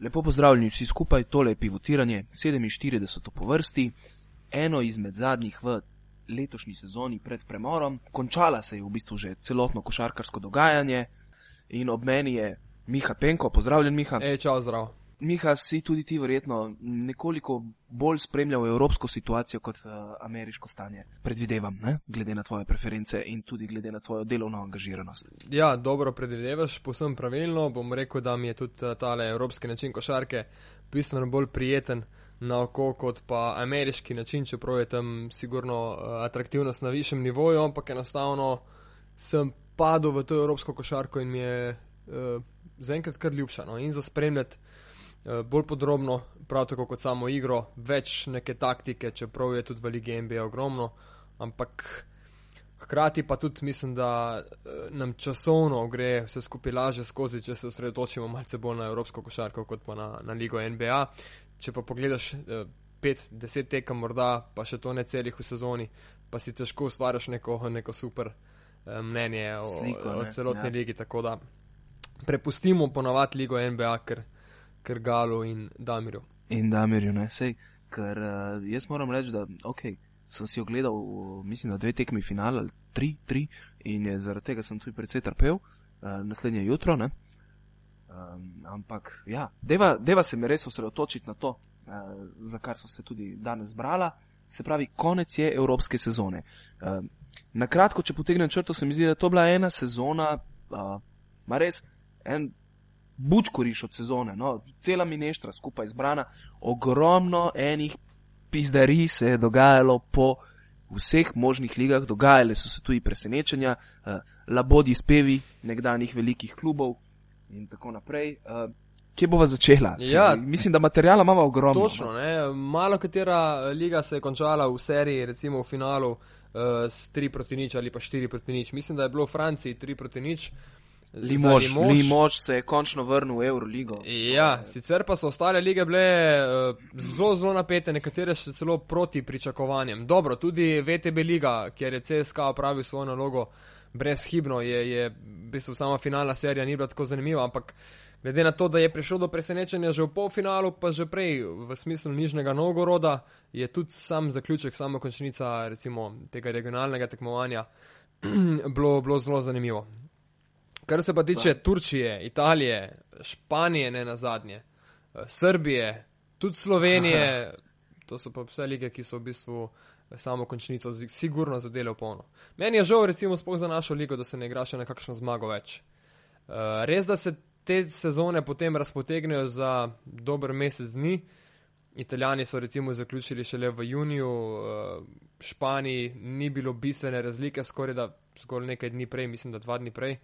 Lepo pozdravljeni vsi skupaj, tole je pivotiranje 47 po vrsti, eno izmed zadnjih v letošnji sezoni pred premorom. Končala se je v bistvu že celotno košarkarsko dogajanje in ob meni je Miha Penko, pozdravljen Miha. Ej, čau, zdrav. Miha, si tudi ti verjetno nekoliko bolj spremljal evropsko situacijo kot uh, ameriško stanje. Predvidevam, ne? glede na tvoje preference in tudi glede na tvojo delovno angažiranost. Ja, dobro predvidevaš, posebno pravilno. Bom rekel, da mi je tudi uh, tale evropski način košarke bistveno bolj prijeten na oko kot pa ameriški način, čeprav je tam sigurno uh, atraktivnost na višjem nivoju, ampak enostavno sem padel v to evropsko košarko in mi je uh, zaenkrat kar ljubša. No? In za spremljati. Eh, bolj podrobno, prav tako kot samo igro, več neke taktike, čeprav je tudi v Ligi NBA ogromno, ampak hkrati pa tudi mislim, da eh, nam časovno gre vse skupaj laže skozi, če se osredotočimo malce bolj na evropsko košarko kot pa na, na Ligo NBA. Če pa pogledaš 5-10 eh, tekem morda, pa še to ne celih v sezoni, pa si težko ustvariš neko, neko super mnenje o, Sliko, o celotni ja. ligi, tako da prepustimo ponovati Ligo NBA, ker Krgalu in Damirju. In Damirju, ne, sej, ker uh, jaz moram reči, da okay, sem si ogledal, mislim, da dve tekmi finala, tri, tri, in je zaradi tega sem tudi precej trpel, uh, naslednje jutro, ne. Um, ampak, ja, deva, deva se mi res osredotočiti na to, uh, za kar so se tudi danes brala, se pravi, konec je evropske sezone. Uh, na kratko, če potegnem črto, se mi zdi, da to bila ena sezona, uh, ma res, en bučkoriš od sezone, no, cela mineštra skupaj zbrana, ogromno enih pizdarij se je dogajalo po vseh možnih ligah, dogajale so se tudi presenečenja, uh, labodi spevi nekdanjih velikih klubov in tako naprej. Uh, Kje bova začela? Ja, Mislim, da materijala imamo ogromno. Točno, ne? malo katera liga se je končala v seriji, recimo v finalu uh, s 3 proti nič ali pa 4 proti nič. Mislim, da je bilo v Franciji 3 proti nič. Limož, Limož se je končno vrnil v Euroligo. Ja, sicer pa so ostale lige bile uh, zelo, zelo napete, nekatere še celo proti pričakovanjem. Dobro, tudi VTB liga, kjer je CSK opravil svojo nalogo brezhibno, je, je v bistvu sama finalna serija ni bila tako zanimiva, ampak glede na to, da je prišel do presenečenja že v polfinalu, pa že prej v smislu nižnega Novgoroda, je tudi sam zaključek, sama končnica recimo tega regionalnega tekmovanja bilo, bilo zelo zanimivo. Kar se pa tiče da. Turčije, Italije, Španije, ne na zadnje, eh, Srbije, tudi Slovenije, to so pa vse lige, ki so v bistvu eh, samo končnico sigurno zadele v polno. Meni je žal, recimo, spoh za našo ligo, da se ne igra še na kakšno zmago več. Eh, res, da se te sezone potem razpotegnejo za dober mesec dni. Italijani so recimo zaključili šele v juniju, v Španiji ni bilo bistvene razlike, skoraj da zgolj nekaj dni prej, mislim, da dva dni prej.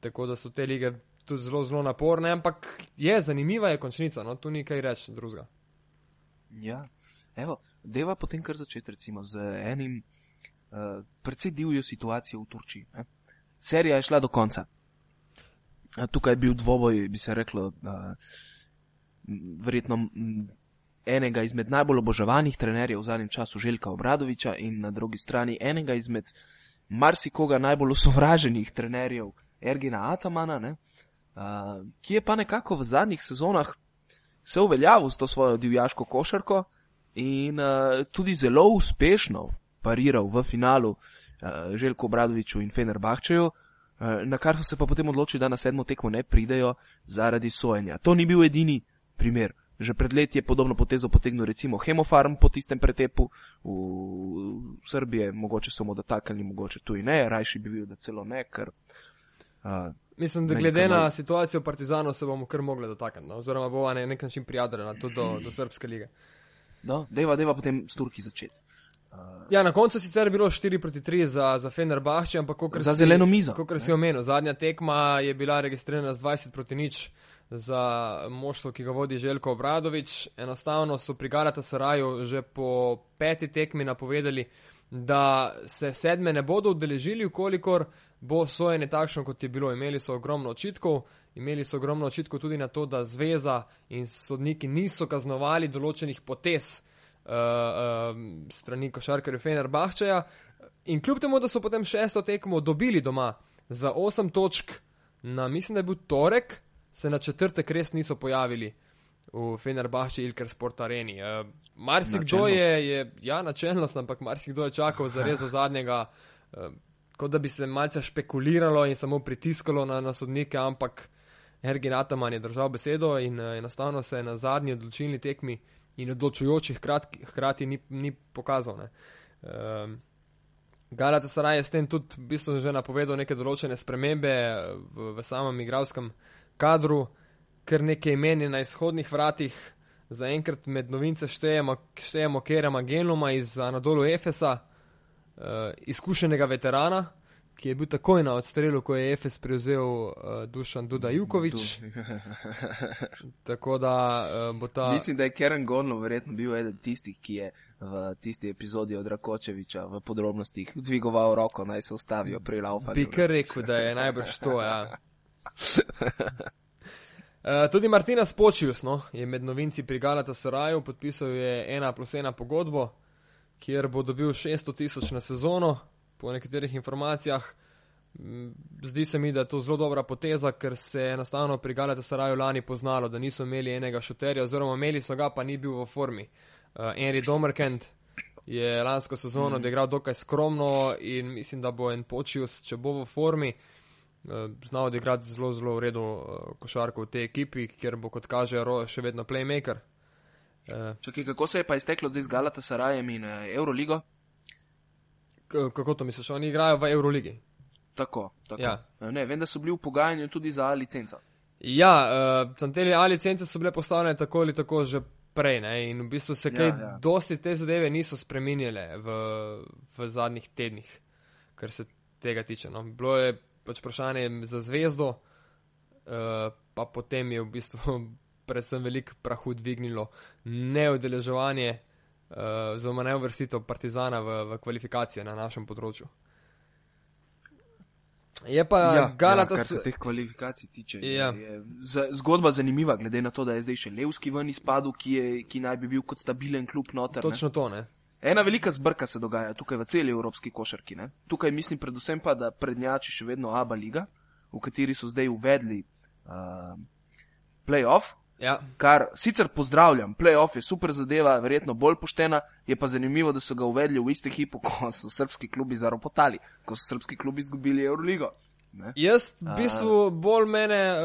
Tako da so te lige tudi zelo, zelo naporne, ampak je zanimiva je končnica, no tu ni kaj reči drugega. Ja, evo, deva potem kar začeti recimo z enim uh, precej divjo situacijo v Turčiji. Ne? Serija je šla do konca. Uh, tukaj je bil dvoboj, bi se reklo, uh, verjetno enega izmed najbolj obožavanih trenerjev v zadnjem času Željka Obradoviča in na drugi strani enega izmed marsikoga najbolj osovraženih trenerjev. Ergina Atamana, ne, uh, ki je pa nekako v zadnjih sezonah se uveljavil s to svojo divjaško košarko in uh, tudi zelo uspešno pariral v finalu uh, Željko Bradoviču in Fener Bahčeju, uh, na kar so se pa potem odločili, da na sedmo tekmo ne pridejo zaradi sojenja. To ni bil edini primer. Že pred leti je podobno potezo potegnil recimo Hemofarm po tistem pretepu v Srbiji, mogoče so mu dotaknili, mogoče tudi ne, rajši bi bil, da celo ne, ker Uh, Mislim, da glede na situacijo Partizanov se bomo kar mogli dotakniti, no? oziroma bo na nek način prijateljena tudi do, do Srpske lige. No, deva, deva potem s Turki začeti. Uh, ja, na koncu sicer je bilo 4 proti 3 za, za Fener Bahče, ampak kot za si, zeleno mizo. Kot si omenil, zadnja tekma je bila registrirana z 20 proti nič za moštvo, ki ga vodi Željko Obradovič. Enostavno so pri Garata Saraju že po peti tekmi napovedali, da se sedme ne bodo udeležili, ukolikor bo sojenje takšno, kot je bilo. Imeli so ogromno očitkov, imeli so ogromno očitkov tudi na to, da zveza in sodniki niso kaznovali določenih potez uh, uh, strani košarkarja Fener Bahčeja. In kljub temu, da so potem šesto tekmo dobili doma za osem točk, na mislim, da je bil torek, se na četrtek res niso pojavili v Fenerbahči Ilker Sport Areni. Uh, marsikdo je, je, ja, načelnost, ampak marsikdo je čakal za res do zadnjega, uh, kot da bi se malce špekuliralo in samo pritiskalo na, na sodnike, ampak Ergin Ataman je držal besedo in uh, enostavno se je na zadnji odločilni tekmi in odločujoči hkrati, hkrati ni, ni pokazal. Uh, Galata Saraj je s tem tudi v bistvu že napovedal neke določene spremembe v, v samem igralskem kadru, ker nekaj imeni na izhodnih vratih. Zaenkrat med novince štejemo, štejemo Kerema Genuma iz Anadolu Efesa, uh, izkušenega veterana, ki je bil takoj na odstrelu, ko je Efes prevzel uh, Dušan Duda Jukovič. Tako da uh, bo ta. Mislim, da je Keren Gonlo verjetno bil eden tistih, ki je v tisti epizodi od Rakočeviča v podrobnostih dvigoval roko, naj se ustavijo pri laufanju. Bi kar rekel, da je najbrž to, ja. Uh, tudi Martina Spočius no, je med novinci pri Galata Saraju podpisal je ena plus ena pogodbo, kjer bo dobil 600 tisoč na sezono, po nekaterih informacijah. Zdi se mi, da je to zelo dobra poteza, ker se je enostavno pri Galata Saraju lani poznalo, da niso imeli enega šuterja, oziroma imeli so ga, pa ni bil v formi. Uh, Henry Domerkent je lansko sezono mm. odigral dokaj skromno in mislim, da bo en Počius, če bo v formi, uh, znal odigrati zelo, zelo v redu uh, košarko v tej ekipi, kjer bo, kot kaže, Ro še vedno playmaker. Uh, Čakaj, kako se je pa izteklo zdaj z Galata Sarajem in Euroligo? Kako to misliš, oni igrajo v Euroligi? Tako, tako. Ja. Ne, vem, da so bili v pogajanju tudi za licenco. Ja, uh, te licence so bile postavljene tako ali tako že prej. Ne? In v bistvu se kaj ja, ja. dosti te zadeve niso spremenile v, v zadnjih tednih, kar se tega tiče. No? Bilo je pač vprašanje za zvezdo, uh, pa potem je v bistvu predvsem veliko prahu dvignilo neodeleževanje uh, oziroma neuvrstitev Partizana v, v kvalifikacije na našem področju. Je pa ja, Galata. Ja, kar se teh kvalifikacij tiče, ja. je zgodba zanimiva, glede na to, da je zdaj še Levski ven izpadel, ki, ki naj bi bil kot stabilen klub noter. Točno ne? to, ne. Ena velika zbrka se dogaja tukaj v celi evropski košarki. Ne? Tukaj mislim predvsem pa, da prednjači še vedno Aba liga, v kateri so zdaj uvedli uh, playoff, Ja. Kar sicer pozdravljam, playoff je super zadeva, verjetno bolj poštena, je pa zanimivo, da so ga uvedli v isti hipu, ko so srpski klubi zaropotali, ko so srpski klubi izgubili Euroligo. Ne? Jaz v bistvu bolj mene uh,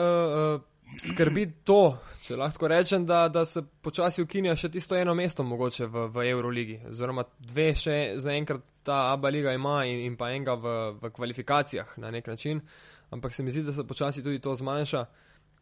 uh, skrbi to, če lahko rečem, da, da se počasi ukinja še tisto eno mesto mogoče v, v Euroligi. Oziroma dve še zaenkrat ta Abba liga ima in, in pa enega v, v kvalifikacijah na nek način, ampak se mi zdi, da se počasi tudi to zmanjša.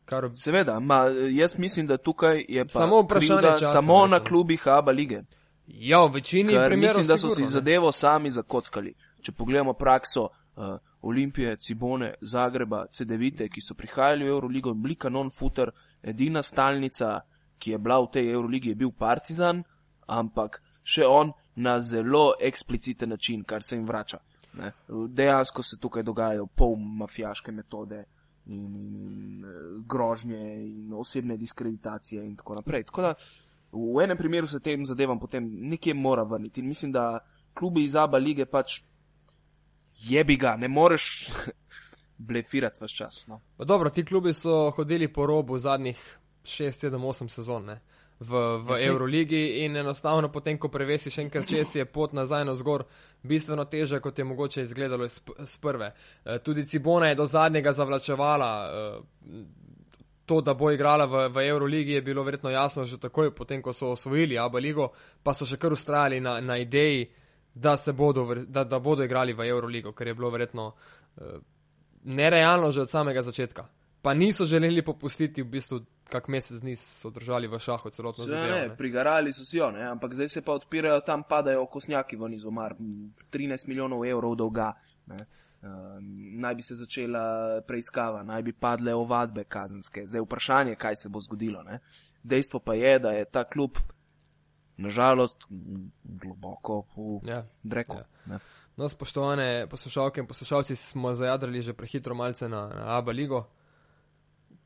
Kar... Seveda, ma, jaz mislim, da tukaj je samo vprašanje, časa, samo na klubih Aba lige. Ja, v večini primerov. Mislim, da so sigurno, si zadevo sami zakockali. Če pogledamo prakso uh, Olimpije, Cibone, Zagreba, CD-vite, ki so prihajali v Euroligo in bili kanon futer, edina stalnica, ki je bila v tej Euroligi, je bil Partizan, ampak še on na zelo ekspliciten način, kar se jim vrača. Ne? Dejansko se tukaj dogajajo pol mafijaške metode in, in, in grožnje in osebne diskreditacije in tako naprej. Tako da v enem primeru se tem zadevam potem nekje mora vrniti in mislim, da klubi iz Aba lige pač jebi ga, ne moreš blefirati vse čas. No. Dobro, ti klubi so hodili po robu zadnjih 6, 7, 8 sezon. Ne? v, v ja, Euroligi in enostavno potem, ko prevesiš enkrat čez, je pot nazaj na zgor bistveno teže, kot je mogoče izgledalo iz, iz prve. E, tudi Cibona je do zadnjega zavlačevala. E, To, da bo igrala v, v Euroligi, je bilo verjetno jasno že takoj, potem ko so osvojili Abu Leigo, pa so še kar ustrajali na, na ideji, da, bodo, da, da bodo igrali v Euroligo, ker je bilo verjetno uh, nerealno že od samega začetka. Pa niso želeli popustiti, v bistvu kak mesec dni so držali v šahu celotno zadevo. Prigarali so si jo, ne? ampak zdaj se pa odpirajo, tam padajo kosnjaki v nizu, mar 13 milijonov evrov dolga. Ne? Uh, naj bi se začela preiskava, naj bi padle ovadbe kazenske. Zdaj je vprašanje, kaj se bo zgodilo. Ne? Dejstvo pa je, da je ta klub, nažalost, globoko v ja, dreku. Ja. No, spoštovane poslušalke in poslušalci, smo zajadrali že prehitro malce na, na Abu Leigo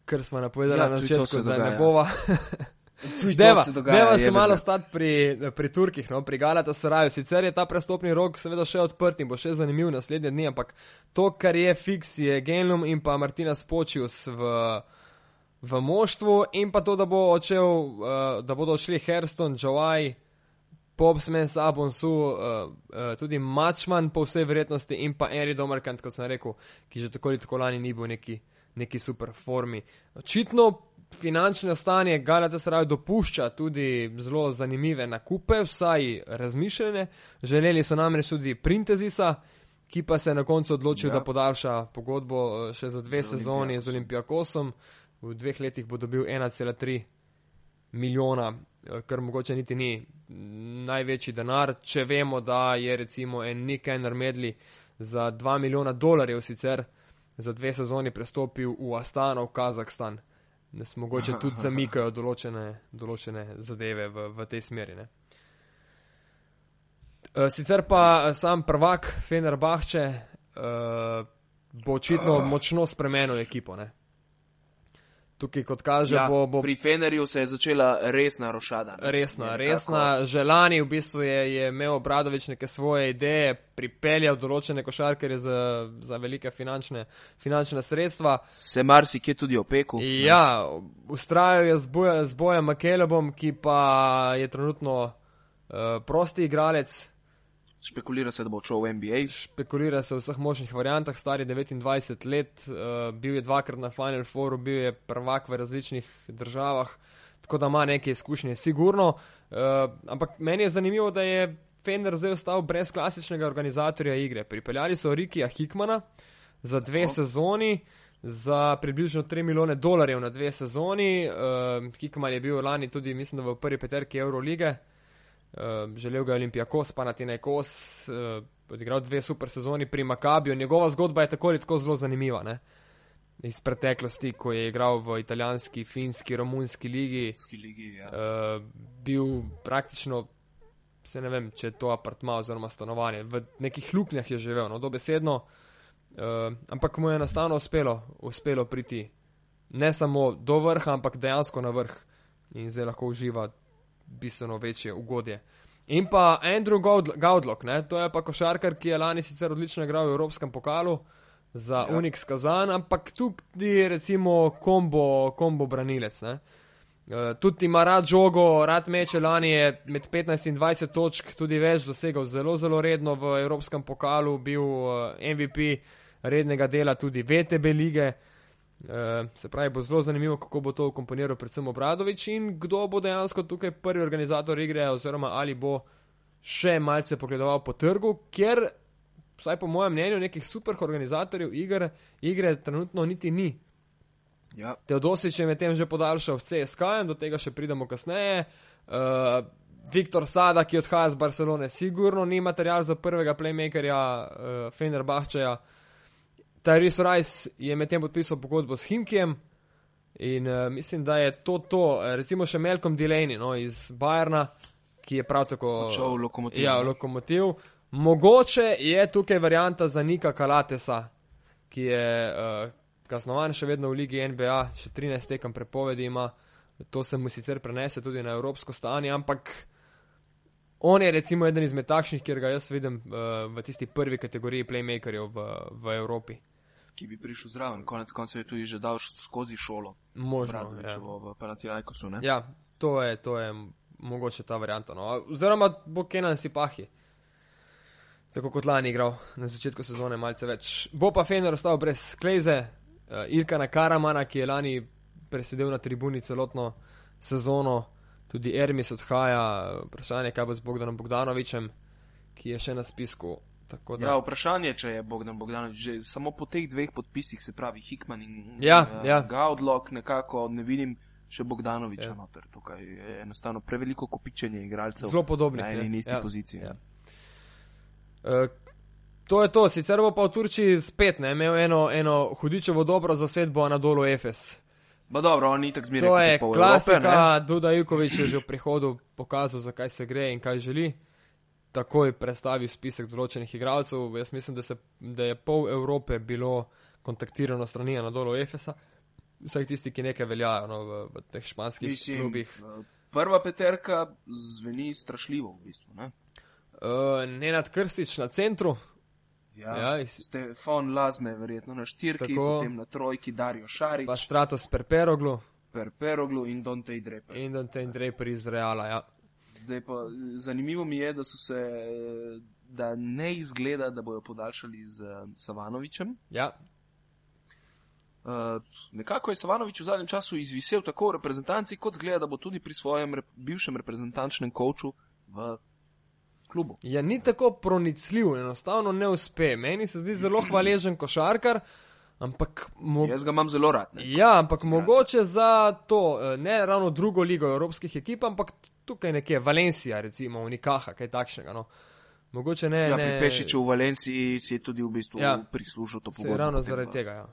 ker smo napovedali ja, na začetku, da ne bova. Deva, deva še malo stati pri, pri Turkih, no, pri Galata Saraju. Sicer je ta prestopni rok seveda še odprt in bo še zanimiv naslednje dni, ampak to, kar je fiks, je Genlum in pa Martina Spočius v, v moštvu, in pa to, da, bo odšel, uh, da bodo odšli Herston, Jawaj, Popsman, Sabonsu, uh, uh, tudi Mačman po vsej verjetnosti in pa Eri Domerkant, kot sem rekel, ki že tako ali tako lani ni bil neki, neki super formi. Očitno finančno stanje Galata Sarajevo dopušča tudi zelo zanimive nakupe, vsaj razmišljene. Želeli so namreč tudi Printezisa, ki pa se je na koncu odločil, ja. da podaljša pogodbo še za dve z sezoni z Olimpijakosom. V dveh letih bo dobil 1,3 milijona, kar mogoče niti ni največji denar, če vemo, da je recimo en Nick Enner Medley za 2 milijona dolarjev sicer za dve sezoni prestopil v Astano, v Kazahstan da se mogoče tudi zamikajo določene, določene zadeve v, v tej smeri. Ne. Eh, sicer pa eh, sam prvak Fener Bahče uh, bo očitno močno spremenil ekipo. Ne tukaj, kot kaže, ja, bo, bo. Pri Fenerju se je začela resna rošada. Ne? Resna, ne, resna. Želani v bistvu je, je imel Obradovič neke svoje ideje, pripeljal določene košarkere za, za velike finančne, finančne sredstva. Se marsikje tudi opeku. Ja, ustrajal je z, boja, z bojem Makelebom, ki pa je trenutno uh, prosti igralec. Špekulira se, da bo šel v NBA. Špekulira se v vseh možnih variantah, star je 29 let, uh, bil je dvakrat na Final Fouru, bil je prvak v različnih državah, tako da ima neke izkušnje, sigurno. Uh, ampak meni je zanimivo, da je Fender zdaj ostal brez klasičnega organizatorja igre. Pripeljali so Rikija Hikmana za dve oh. sezoni. Za približno 3 milijone dolarjev na dve sezoni, uh, Kikman je bil lani tudi, mislim, v prvi peterki Eurolige, uh, Uh, želel ga je Olimpijakos, pa na tine kos, uh, odigral dve super sezoni pri Makabiju. Njegova zgodba je tako ali tako zelo zanimiva. Ne? Iz preteklosti, ko je igral v italijanski, finski, romunski ligi, ligi ja. uh, bil praktično, se ne vem, če je to apartma oziroma stanovanje, v nekih luknjah je živel, no, dobesedno, uh, ampak mu je enostavno uspelo, uspelo priti ne samo do vrha, ampak dejansko na vrh in zdaj lahko uživa bistveno večje ugodje. In pa Andrew Gaudlock, to je pa košarkar, ki je lani sicer odlično igral v Evropskem pokalu za ja. Unix Kazan, ampak tudi recimo kombo, kombo branilec. Ne? Uh, tudi ima rad žogo, rad meče, lani je med 15 in 20 točk tudi več dosegal, zelo, zelo redno v Evropskem pokalu, bil uh, eh, MVP rednega dela tudi VTB lige. Uh, se pravi, bo zelo zanimivo, kako bo to komponiral predvsem Obradovič in kdo bo dejansko tukaj prvi organizator igre, oziroma ali bo še malce pogledoval po trgu, ker, vsaj po mojem mnenju, nekih super organizatorjev igre, igre trenutno niti ni. Ja. Teodosič je medtem že podaljšal v CSK, in do tega še pridemo kasneje. Uh, Viktor Sada, ki odhaja z Barcelone, sigurno ni material za prvega playmakerja uh, Fenerbahčeja. Tyrese Rice je medtem podpisal pogodbo s Himkijem in uh, mislim, da je to to. Recimo še Malcolm Delaney no, iz Bajerna, ki je prav tako šel v lokomotiv. Ja, v lokomotiv. Mogoče je tukaj varianta za Nika Kalatesa, ki je uh, kaznovan še vedno v Ligi NBA, še 13 tekem prepovedi ima. To se mu sicer prenese tudi na evropsko stanje, ampak on je recimo eden izmed takšnih, kjer ga jaz vidim uh, v tisti prvi kategoriji playmakerjev v, v Evropi ki bi prišel zraven. Konec koncev je tudi že dal skozi šolo. Možno. Ja. V Panathinaikosu. Ja, to je, to je mogoče ta varianta. No. Oziroma bo Kenan si pahi. Tako kot lani igral na začetku sezone, malce več. Bo pa Fener ostal brez Klejze, uh, Ilka na Karamana, ki je lani presedel na tribuni celotno sezono, tudi Ermis odhaja, vprašanje, kaj bo z Bogdanom Bogdanovičem, ki je še na spisku Ja, vprašanje, če je Bogdan Bogdanovič že samo po teh dveh podpisih, se pravi Hikman in ja, uh, ja. Gaudlok, nekako ne vidim še Bogdanoviča ja. noter. Tukaj je enostavno preveliko kopičenje igralcev. Zelo podobno. Na eni in isti ja. poziciji. Ja. Uh, to je to, sicer bo pa v Turčiji spet ne, imel eno, eno hudičevo dobro zasedbo na dolu Efes. Ba dobro, on ni tako zmeraj. To je klasika, Duda Jukovič je že v prihodu pokazal, zakaj se gre in kaj želi takoj predstavil spisek določenih igralcev. Jaz mislim, da, se, da je pol Evrope bilo kontaktirano strani na dolu Efesa, vsaj tisti, ki nekaj veljajo no, v, v teh španskih mislim, klubih. Prva peterka zveni strašljivo, v bistvu. Ne? Uh, Nenad Krstič na centru. Ja, Ja, jih- Stefan Lazme, verjetno na štirki, Tako. potem na trojki Dario Šarič, Pa Stratos Perperoglu Per Peroglu in Dante Dreper. in Dante Draper iz Reala. Ja. Zdaj pa zanimivo mi je, da so se, da ne izgleda, da bojo podaljšali z Savanovičem. Ja. Uh, nekako je Savanovič v zadnjem času izvisel tako v reprezentanci, kot zgleda, da bo tudi pri svojem rep bivšem reprezentančnem koču v klubu. Ja, ni tako pronicljiv, enostavno ne uspe. Meni se zdi zelo hvaležen košarkar, ampak, Jaz ga imam zelo rad. Ne? ja, ampak mogoče za to, eh, ne ravno drugo ligo evropskih ekip, ampak tukaj nekje Valencija, recimo Unikaha, kaj takšnega. No. Mogoče ne. Ja, ne pri Pešiču v Valenciji si je tudi v bistvu Ja. ja. prislužil to pogodbo. ravno zaradi v tega. Ja.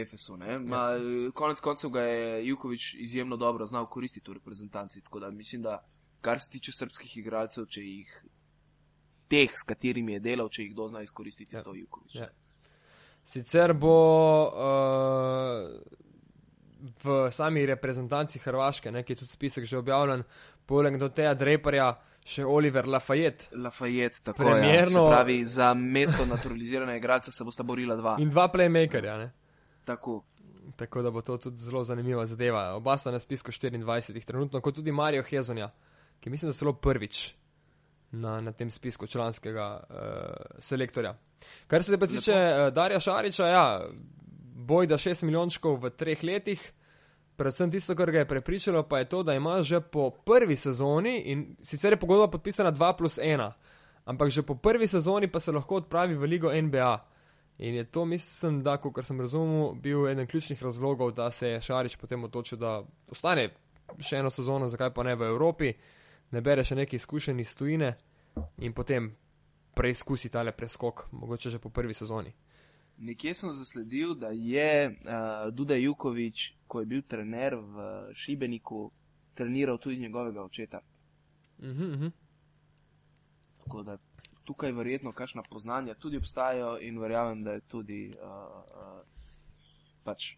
Efesu. ne. Ma, eh, konec koncev ga je Jukovič izjemno dobro znal koristiti v reprezentanci. Tako da mislim, da kar se tiče srpskih igralcev, če jih teh, s katerimi je delal, če jih dozna izkoristiti, Ja. ja. to Jukovič. Ja. Sicer bo uh, v sami reprezentanci Hrvaške, ne, ki je tudi spisek že objavljen, poleg do teja Dreperja, še Oliver Lafayette Lafayette, tako Premierno- je. Ja. pravi, za mesto naturaliziranega igralca se bosta borila dva. in dva playmakerja. Ne. Tako. Tako da bo to tudi zelo zanimiva zadeva. Oba sta na spisku 24, trenutno kot tudi Marijo Hezonja, ki mislim, da celo prvič na, na tem spisku članskega uh, selektorja. Kar se pa tiče uh, Darja Šariča, ja, boj da 6 milijončkov v treh letih. Predvsem tisto, kar ga je prepričalo, pa je to, da ima že po prvi sezoni, in sicer je pogodba podpisana 2 plus 1, ampak že po prvi sezoni pa se lahko odpravi v ligo NBA. In je to, mislim, da, kot sem razumel, bil eden ključnih razlogov, da se je Šarič potem odločil, da ostane še eno sezono, zakaj pa ne v Evropi, ne bere še neki izkušeni iz tujine in potem preizkusi tale preskok, mogoče že po prvi sezoni. Nekje sem zasledil, da je uh, Duda Jukovič, ko je bil trener v Šibeniku, treniral tudi njegovega očeta. Uh -huh, uh -huh. Tako da tukaj verjetno kakšna poznanja tudi obstajajo in verjamem, da je tudi uh, uh, pač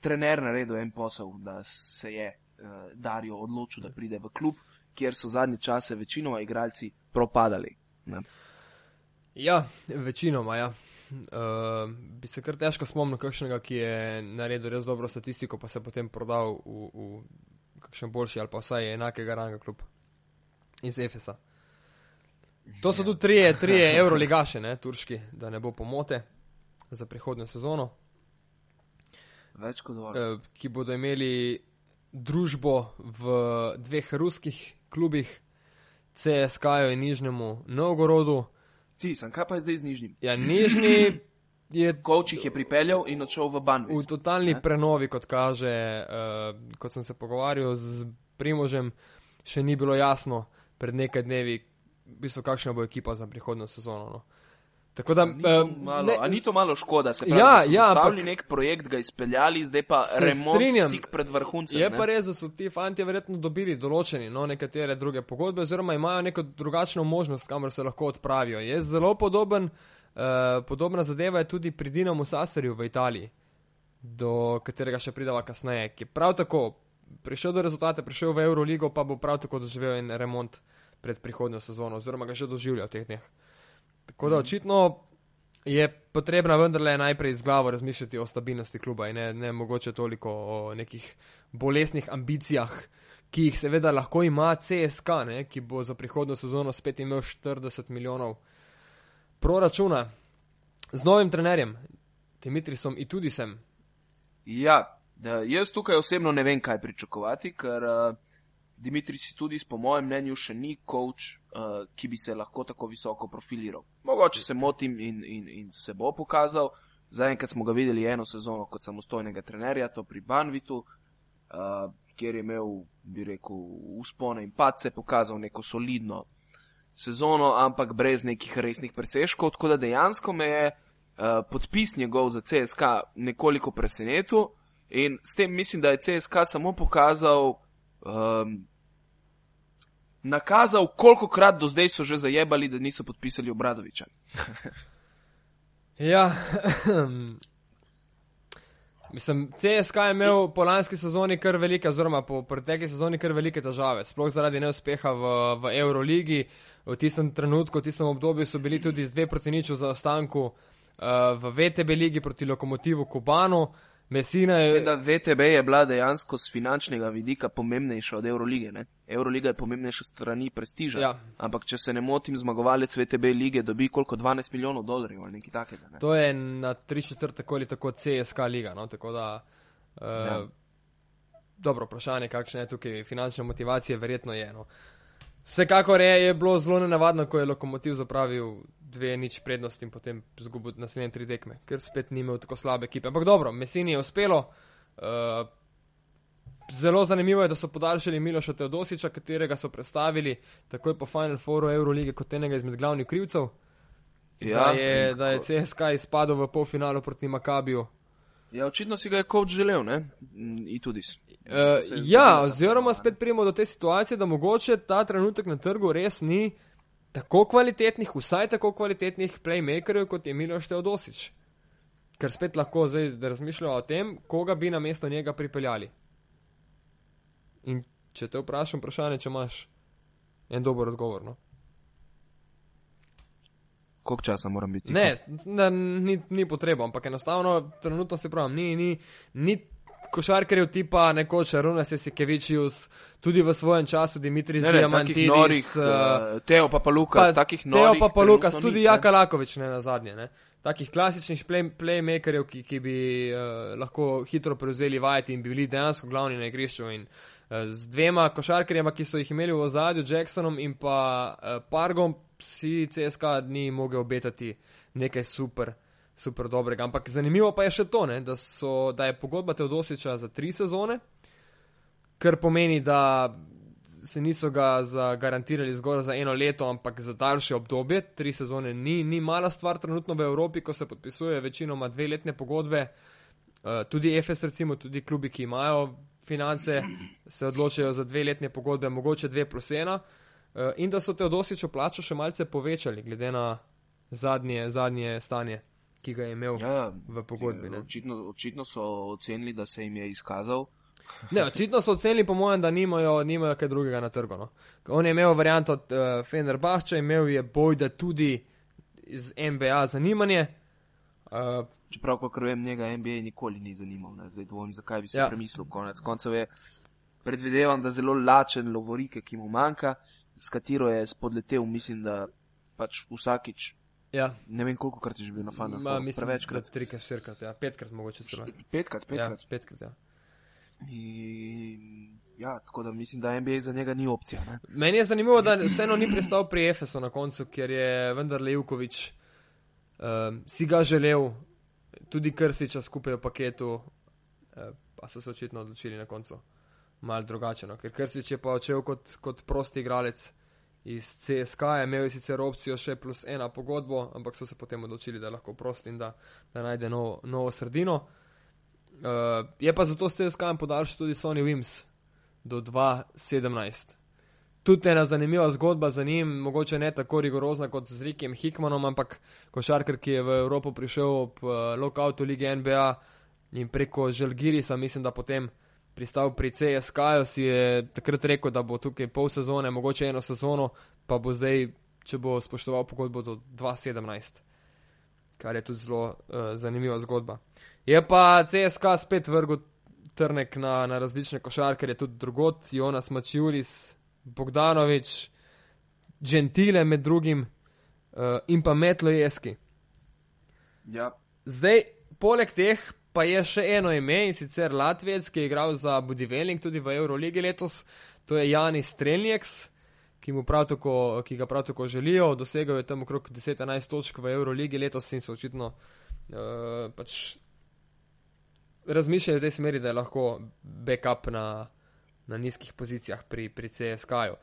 trener naredil en posel, da se je uh, Darijo odločil, da pride v klub, kjer so zadnje čase večinoma igralci propadali. Ne? Ja, večinoma, ja. Uh, bi se kar težko spomnil kakšnega, ki je naredil res dobro statistiko, pa se potem prodal v, v kakšen boljši ali pa vsaj enakega ranga klub iz Efesa. To so tudi trije, trije evroligaše, ne, turški, da ne bo pomote za prihodnjo sezono, Več kot dovolj. uh, ki bodo imeli družbo v dveh ruskih klubih, CSK-ju in Nižnemu Novgorodu. Ci, sem kaj pa je zdaj z nižjim? Ja, Nižni je Kovč jih je pripeljal in odšel v V Banvik. totalni Ne? prenovi, kot kaže, uh, kot sem se pogovarjal z Primožem, še ni bilo jasno pred nekaj dnevi, v bistvu, kakšna bo ekipa za prihodnjo sezono. No. Tako da, Ni to malo, ne- a ni to malo škoda, se pravi, Ja, da ja, ampak- nek projekt, ga izpeljali, zdaj pa remont strinjam. tik pred vrhuncem. je ne? pa res, da so ti fanti verjetno dobili določeni, no, nekatere druge pogodbe, oziroma imajo neko drugačno možnost, kamor se lahko odpravijo. Je zelo podoben, uh, podobna zadeva je tudi pri Dinamu Saserju v Italiji, do katerega še pridava kasneje, ki je prav tako prišel do rezultate, prišel v Euroligo, pa bo prav tako doživel en remont pred prihodnjo sezono, oziroma ga že doživlja v teh dneh. Tako da očitno je potrebno vendarle najprej z glavo razmišljati o stabilnosti kluba in ne, ne mogoče toliko o nekih bolesnih ambicijah, ki jih seveda lahko ima CSK, ne, ki bo za prihodnjo sezono spet imel 40 milijonov proračuna z novim trenerjem, Dimitrisom in tudi sem. Ja, jaz tukaj osebno ne vem, kaj pričakovati, ker uh, Dimitris tudi, po mojem mnenju, še ni coach, uh, ki bi se lahko tako visoko profiliral. Mogoče se motim in, in, in se bo pokazal. Zaenkrat smo ga videli eno sezono kot samostojnega trenerja, to pri Banvitu, uh, kjer je imel, bi rekel, uspone in padce, pokazal neko solidno sezono, ampak brez nekih resnih presežkov. Tako da dejansko me je uh, podpis njegov za CSK nekoliko presenetil in s tem mislim, da je CSK samo pokazal, um, nakazal, koliko krat do zdaj so že zajebali, da niso podpisali Obradoviča. Ja, Mislim, CSK je imel po lanski sezoni kar velike, oziroma po pretekli sezoni kar velike težave, sploh zaradi neuspeha v, v Euroligi. V tistem trenutku, v tistem obdobju so bili tudi z dve proti niču za ostanku uh, v VTB ligi proti lokomotivu Kubanu. Mesina je. Da, VTB je bila dejansko z finančnega vidika pomembnejša od Eurolige. Ne? Euroliga je pomembnejša strani prestiža. Ja. Ampak, če se ne motim, zmagovalec VTB lige dobi koliko 12 milijonov dolarjev ali nekaj takega. Ne? To je na tri četrte ali tako CSK liga. No? Tako da, uh, ja. Dobro, vprašanje, kakšne je tukaj finančne motivacije, verjetno je. No? Vsekakor je, je bilo zelo nenavadno, ko je lokomotiv zapravil dve nič prednosti in potem zgubil naslednje tri tekme, ker spet ni imel tako slabe ekipe. Ampak dobro, Mesini je uspelo. Uh, zelo zanimivo je, da so podaljšali Miloša Teodosiča, katerega so predstavili takoj po Final Fouru Eurolige kot enega izmed glavnih krivcev. Ja, da, je, da je CSK izpadel v polfinalu proti Makabiju. Ja, očitno si ga je kot želel, ne? In tudi. Uh, ja, oziroma spet prijemo do te situacije, da mogoče ta trenutek na trgu res ni tako kvalitetnih, vsaj tako kvalitetnih playmakerjev, kot je Miloš Teodosič. Ker spet lahko zdaj razmišljamo o tem, koga bi na mesto njega pripeljali. In če te vprašam, vprašanje, če imaš en dober odgovor. No? Koliko časa moram biti? Ne, ne ni, ni potreba, ampak enostavno, trenutno se pravim, ni, ni, ni košarkarjev tipa nekoč Runas Sikevičius, tudi v svojem času Dimitri Zdiamantidis. Norih, uh, Teo pa pa takih norih. Teo pa pa Lukas, tudi Jaka Lakovič ne na zadnje. Ne? Takih klasičnih play, playmakerjev, ki, ki bi uh, lahko hitro prevzeli vajeti in bi bili dejansko glavni na igrišču. In, uh, z dvema košarkarjema, ki so jih imeli v ozadju, Jacksonom in pa uh, Pargom, si CSK ni mogel obetati nekaj super super dobrega. Ampak zanimivo pa je še to, ne, da, so, da je pogodba Teodosiča za tri sezone, kar pomeni, da se niso ga zagarantirali zgolj za eno leto, ampak za daljše obdobje. Tri sezone ni, ni mala stvar trenutno v Evropi, ko se podpisuje večinoma dve letne pogodbe. Uh, tudi FS, recimo, tudi klubi, ki imajo finance, se odločajo za dve letne pogodbe, mogoče dve plus ena. Uh, in da so Teodosičo plačo še malce povečali, glede na zadnje, zadnje stanje ki ga je imel ja, v pogodbi. Očitno, očitno so ocenili, da se jim je izkazal. Ne, očitno so ocenili, po mojem, da nimajo, nimajo kaj drugega na trgu. No. On je imel varianto od uh, Fenerbahča, imel je boj, da tudi iz NBA zanimanje. Uh, Čeprav, kot vem, njega NBA nikoli ni zanimal, ne. zdaj dvomim, zakaj bi se ja. premislil. Konec koncev je predvidevam, da zelo lačen lovorike, ki mu manjka, s katero je spodletel, mislim, da pač vsakič Ja. Ne vem, koliko krat že bil na fanu. Prevečkrat. Trikrat, štirikrat, ja. petkrat mogoče celo. Petkrat, petkrat. Ja, petkrat, ja. In, ja, tako da mislim, da NBA za njega ni opcija. Ne? Meni je zanimivo, da vseeno ni pristal pri Efesu na koncu, ker je vendar Levkovič um, si ga želel, tudi Krsiča skupaj v paketu, uh, pa so se očitno odločili na koncu mal drugače. No? Ker Krsič je pa odšel kot, kot prosti igralec iz CSK, je imel sicer opcijo še plus ena pogodbo, ampak so se potem odločili, da lahko prost in da, da najde novo, novo sredino. Uh, je pa zato s CSK podaljšal tudi Sony Wims do 2017. Tudi ena zanimiva zgodba za njim, mogoče ne tako rigorozna kot z Rikiem Hickmanom, ampak košarkar, ki je v Evropo prišel ob uh, lockoutu lige NBA in preko Želgirisa, mislim, da potem pristal pri CSK-ju, si je takrat rekel, da bo tukaj pol sezone, mogoče eno sezono, pa bo zdaj, če bo spoštoval pogodbo do 2017, kar je tudi zelo uh, zanimiva zgodba. Je pa CSK spet vrgel trnek na, na različne košarke, tudi drugot, Jonas Mačiulis, Bogdanovič, Gentile med drugim uh, in pa Metlo Jeski. Ja. Zdaj, poleg teh pa je še eno ime in sicer Latvijec, ki je igral za Budivelling tudi v Euroligi letos, to je Janis Strelnieks, ki, ki ga prav tako želijo. Dosegel je tam okrog 10-11 točk v Euroligi letos in so očitno uh, pač razmišljali v tej smeri, da je lahko backup na, na nizkih pozicijah pri, pri CSK-ju.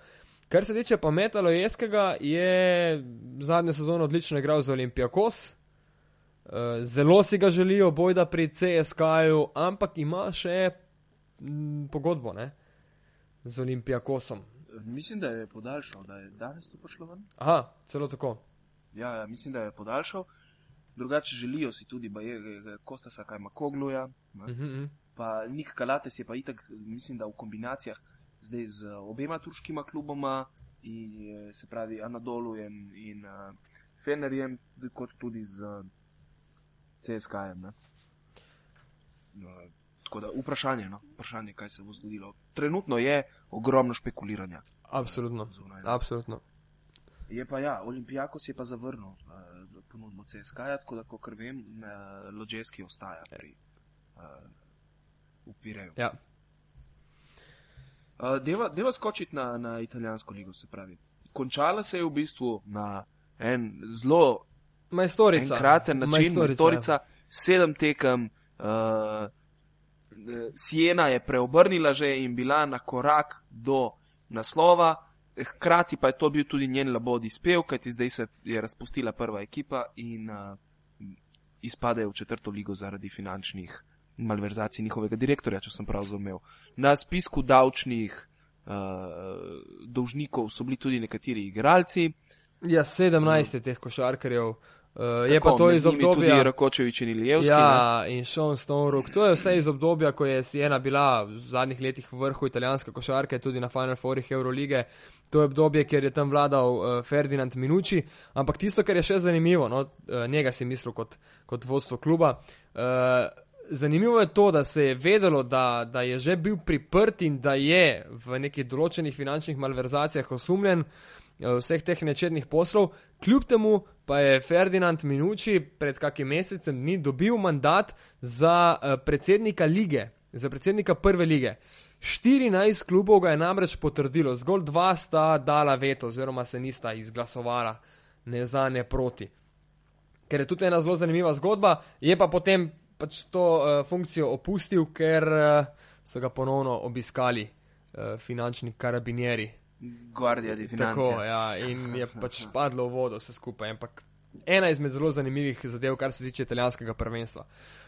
Kar se tiče pa Metalo Jeskega, je zadnjo sezono odlično igral za Olimpijakos, Eh, zelo si ga želijo, bojda pri CSK-ju, ampak ima še m, pogodbo ne? z Olimpijakosom. Mislim, da je podaljšal, da je danes to prišlo ven. Aha, celo tako. Ja, ja, mislim, da je podaljšal. drugače želijo si tudi, da je Kostasa Kajma Kogluja, Uh -huh. pa Nik Kalates je pa itak, mislim, da v kombinacijah zdaj z obema turškima kluboma, in, eh, se pravi Anadolujem in uh, Fenerjem, kot tudi z uh, CSK-jem. No, tako da vprašanje, no, vprašanje, kaj se bo zgodilo. Trenutno je ogromno špekuliranja. Absolutno. Zunaj. Absolutno. Je pa ja, Olimpijakos je pa zavrnil uh, ponudbo CSK-ja, tako da, kot vem, uh, Lođeski ostaja pri uh, Upireju. Ja. Uh, deva, deva skočiti na, na italijansko ligo, se pravi. Končala se je v bistvu na en zelo Majstorica. enkraten način, Majstorica, Storica, sedem tekem. Uh, Siena je preobrnila že in bila na korak do naslova, hkrati pa je to bil tudi njen labodi spev, kajti zdaj se je razpustila prva ekipa in uh, izpadejo v četrto ligo zaradi finančnih malverzacij njihovega direktorja, če sem prav razumel. Na spisku davčnih uh, dolžnikov so bili tudi nekateri igralci. Ja, 17 je teh košarkarjev. Uh, je pa to iz obdobja. Tudi Rakočevič in Ilijevski. ne. Ja, in Sean Stonerook. To je vse iz obdobja, ko je Siena bila v zadnjih letih v vrhu italijanske košarke, tudi na Final Fourih Eurolige. To je obdobje, kjer je tam vladal uh, Ferdinand Minucci. Ampak tisto, kar je še zanimivo, no, uh, njega si mislil kot, kot vodstvo kluba. Uh, zanimivo je to, da se je vedelo, da, da je že bil priprt in da je v nekih določenih finančnih malverzacijah osumljen eh, vseh teh nečednih poslov. Kljub temu pa je Ferdinand Minucci pred kakim mesecem dni dobil mandat za eh, predsednika lige, za predsednika prve lige. 14 klubov ga je namreč potrdilo, zgolj dva sta dala veto, oziroma se nista izglasovala ne za ne proti. Ker je tudi ena zelo zanimiva zgodba, je pa potem pač to uh, funkcijo opustil, ker uh, so ga ponovno obiskali uh, finančni karabinieri. Guardia di Tako, Finanze. ja, in je pač padlo v vodo vse skupaj. Ampak ena izmed zelo zanimivih zadev, kar se tiče italijanskega prvenstva.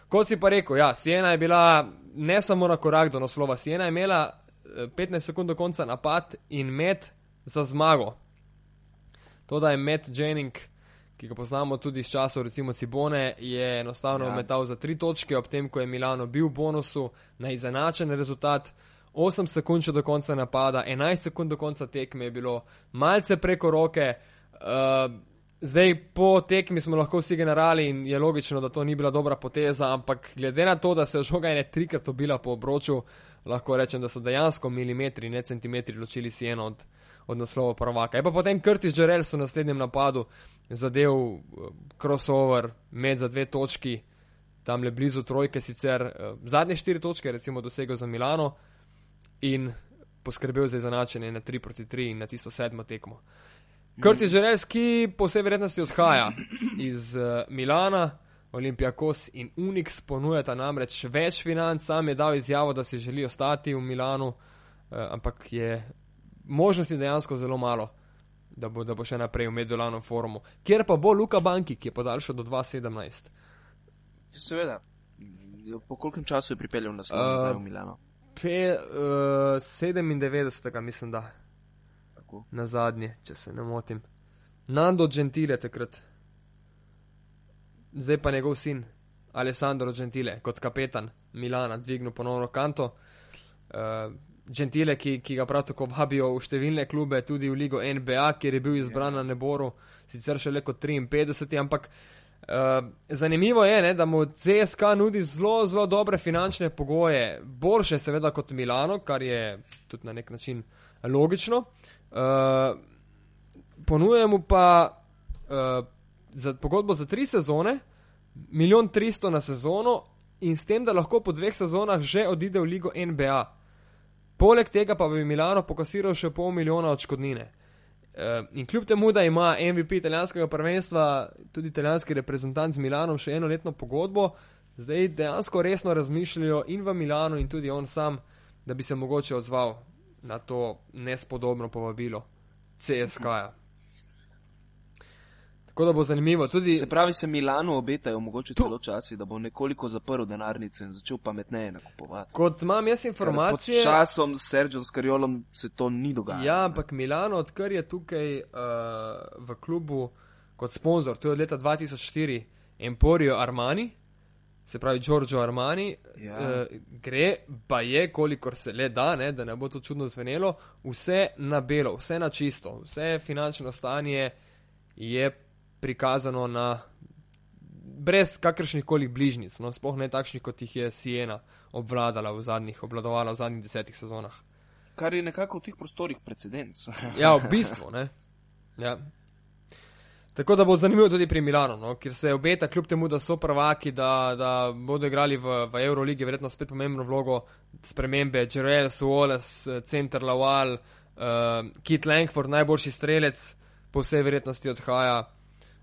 Kot si pa rekel, ja, Siena je bila ne samo na korak do naslova, Siena je imela eh, 15 sekund do konca napad in met za zmago. To, da je Matt Jennings, ki ga poznamo tudi iz časov recimo Cibone, je enostavno ja. metal za tri točke, ob tem, ko je Milano bil v bonusu na izenačen rezultat. 8 sekund še do konca napada, 11 sekund do konca tekme je bilo malce preko roke. Uh, zdaj po tekmi smo lahko vsi generali in je logično, da to ni bila dobra poteza, ampak glede na to, da se je žoga ene trikrat obila po obroču, lahko rečem, da so dejansko milimetri, ne centimetri ločili si eno od, od naslova prvaka. Je pa potem Curtis Jarrell v naslednjem napadu zadev uh, crossover med za dve točki, tam le blizu trojke sicer, uh, zadnje štiri točke recimo dosegel za Milano in poskrbel za izenačenje na 3 proti 3 in na tisto sedmo tekmo. Curtis Žerels, ki po vsej verjetnosti odhaja iz uh, Milana, Olimpijakos in Unix ponujata namreč več financ, sam je dal izjavo, da si želi ostati v Milanu, uh, ampak je možnosti dejansko zelo malo, da bo, da bo še naprej v Medulanom forumu. Kjer pa bo Luka Banki, ki je podaljšal do 2017. Seveda. Po kolkem času je pripeljal na slovo Uh, v Milano? Pe, uh, 97. mislim, da Tako. na zadnje, če se ne motim. Nando Gentile takrat, zdaj pa njegov sin, Alessandro Gentile, kot kapetan Milana, dvignil ponovno kanto. Uh, Gentile, ki, ki ga prav tako vabijo v številne klube, tudi v ligo NBA, kjer je bil izbran na neboru, sicer šele kot 53, ampak uh, zanimivo je, ne, da mu CSK nudi zelo, zelo dobre finančne pogoje, boljše seveda kot Milano, kar je tudi na nek način logično. Uh, ponuje mu pa uh, za pogodbo za tri sezone, milijon tristo na sezono in s tem, da lahko po dveh sezonah že odide v ligo NBA. Poleg tega pa bi Milano pokasiral še pol milijona odškodnine. Uh, in kljub temu, da ima MVP italijanskega prvenstva, tudi italijanski reprezentant z Milanom še enoletno pogodbo, zdaj dejansko resno razmišljajo in v Milanu, in tudi on sam, da bi se mogoče odzval na to nespodobno povabilo CSK-ja. Tako da bo zanimivo. Tudi, Se pravi, se Milanu obetajo mogoče celo časi, da bo nekoliko zaprl denarnice in začel pametneje nakupovati. kot imam jaz Ker informacije. Pod časom s Sergio Skariolom se to ni dogajalo. Ja, ampak Milano, odkar je tukaj uh, v klubu kot sponzor, to je od leta 2004, Emporio Armani, se pravi Giorgio Armani, Ja. uh, gre, pa je, kolikor se le da, ne, da ne bo to čudno zvenelo, vse na belo, vse na čisto, vse finančno stanje je prikazano na. Brez kakršnih koli bližnjic, no, sploh ne takšnih, kot jih je Siena obvladala v zadnjih, obvladovala v zadnjih desetih sezonah. Kar je nekako v teh prostorih precedens. Ja, v bistvu. Ne? Ja. Tako da bo zanimivo tudi pri Milanu, no? kjer se obeta, kljub temu, da so prvaki, da, da bodo igrali v, v Euroligi, verjetno spet pomembno vlogo spremembe. Jerel, Suoles, Center Laval, uh, Kit Langford, najboljši strelec, po vsej verjetnosti odhaja.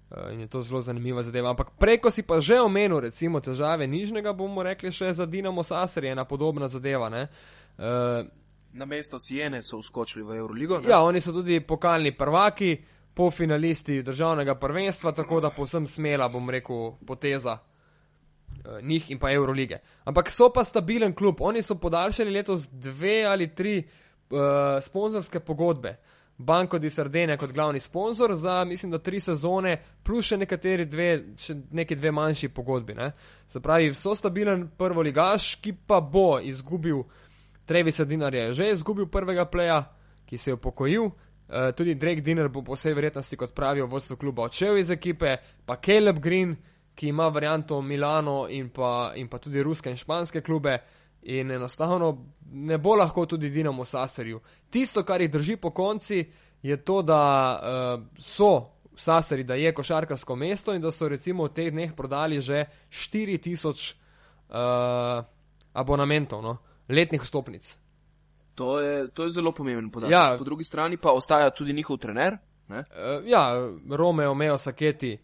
Uh, in je to zelo zanimiva zadeva. Ampak preko si pa že omenil, recimo, težave nižnega, bomo rekli še za Dinamo Saser, je ena podobna zadeva. Uh, Na mesto Siene so vskočili v Euroligo. ne? Ja, oni so tudi pokalni prvaki, polfinalisti državnega prvenstva, tako da povsem smela, bom rekel, poteza eh, njih in pa Eurolige. Ampak so pa stabilen klub, oni so podaljšali letos dve ali tri uh, sponzorske pogodbe. Banko di Sardene kot glavni sponzor za, mislim, da tri sezone, plus še nekateri dve, še neki dve manjši pogodbi. Ne? Se pravi, so stabilen prvoligaš, ki pa bo izgubil Trevis Dinar je že izgubil prvega pleja, ki se je upokojil. Uh, tudi Drake Dinner bo po vsej verjetnosti, kot pravijo vodstvo kluba, odšel iz ekipe, pa Caleb Green, ki ima varianto Milano in pa, in pa tudi ruske in španske klube. In enostavno ne bo lahko tudi Dinamo Saserju. Tisto, kar jih drži po konci, je to, da uh, so v Saseri, da je košarkarsko mesto in da so recimo v teh dneh prodali že 4000 uh, abonamentov, no? letnih vstopnic. To, je, to je zelo pomemben podatek. Ja. Po drugi strani pa ostaja tudi njihov trener. Ne? Uh, ja, Romeo Meo Saketi,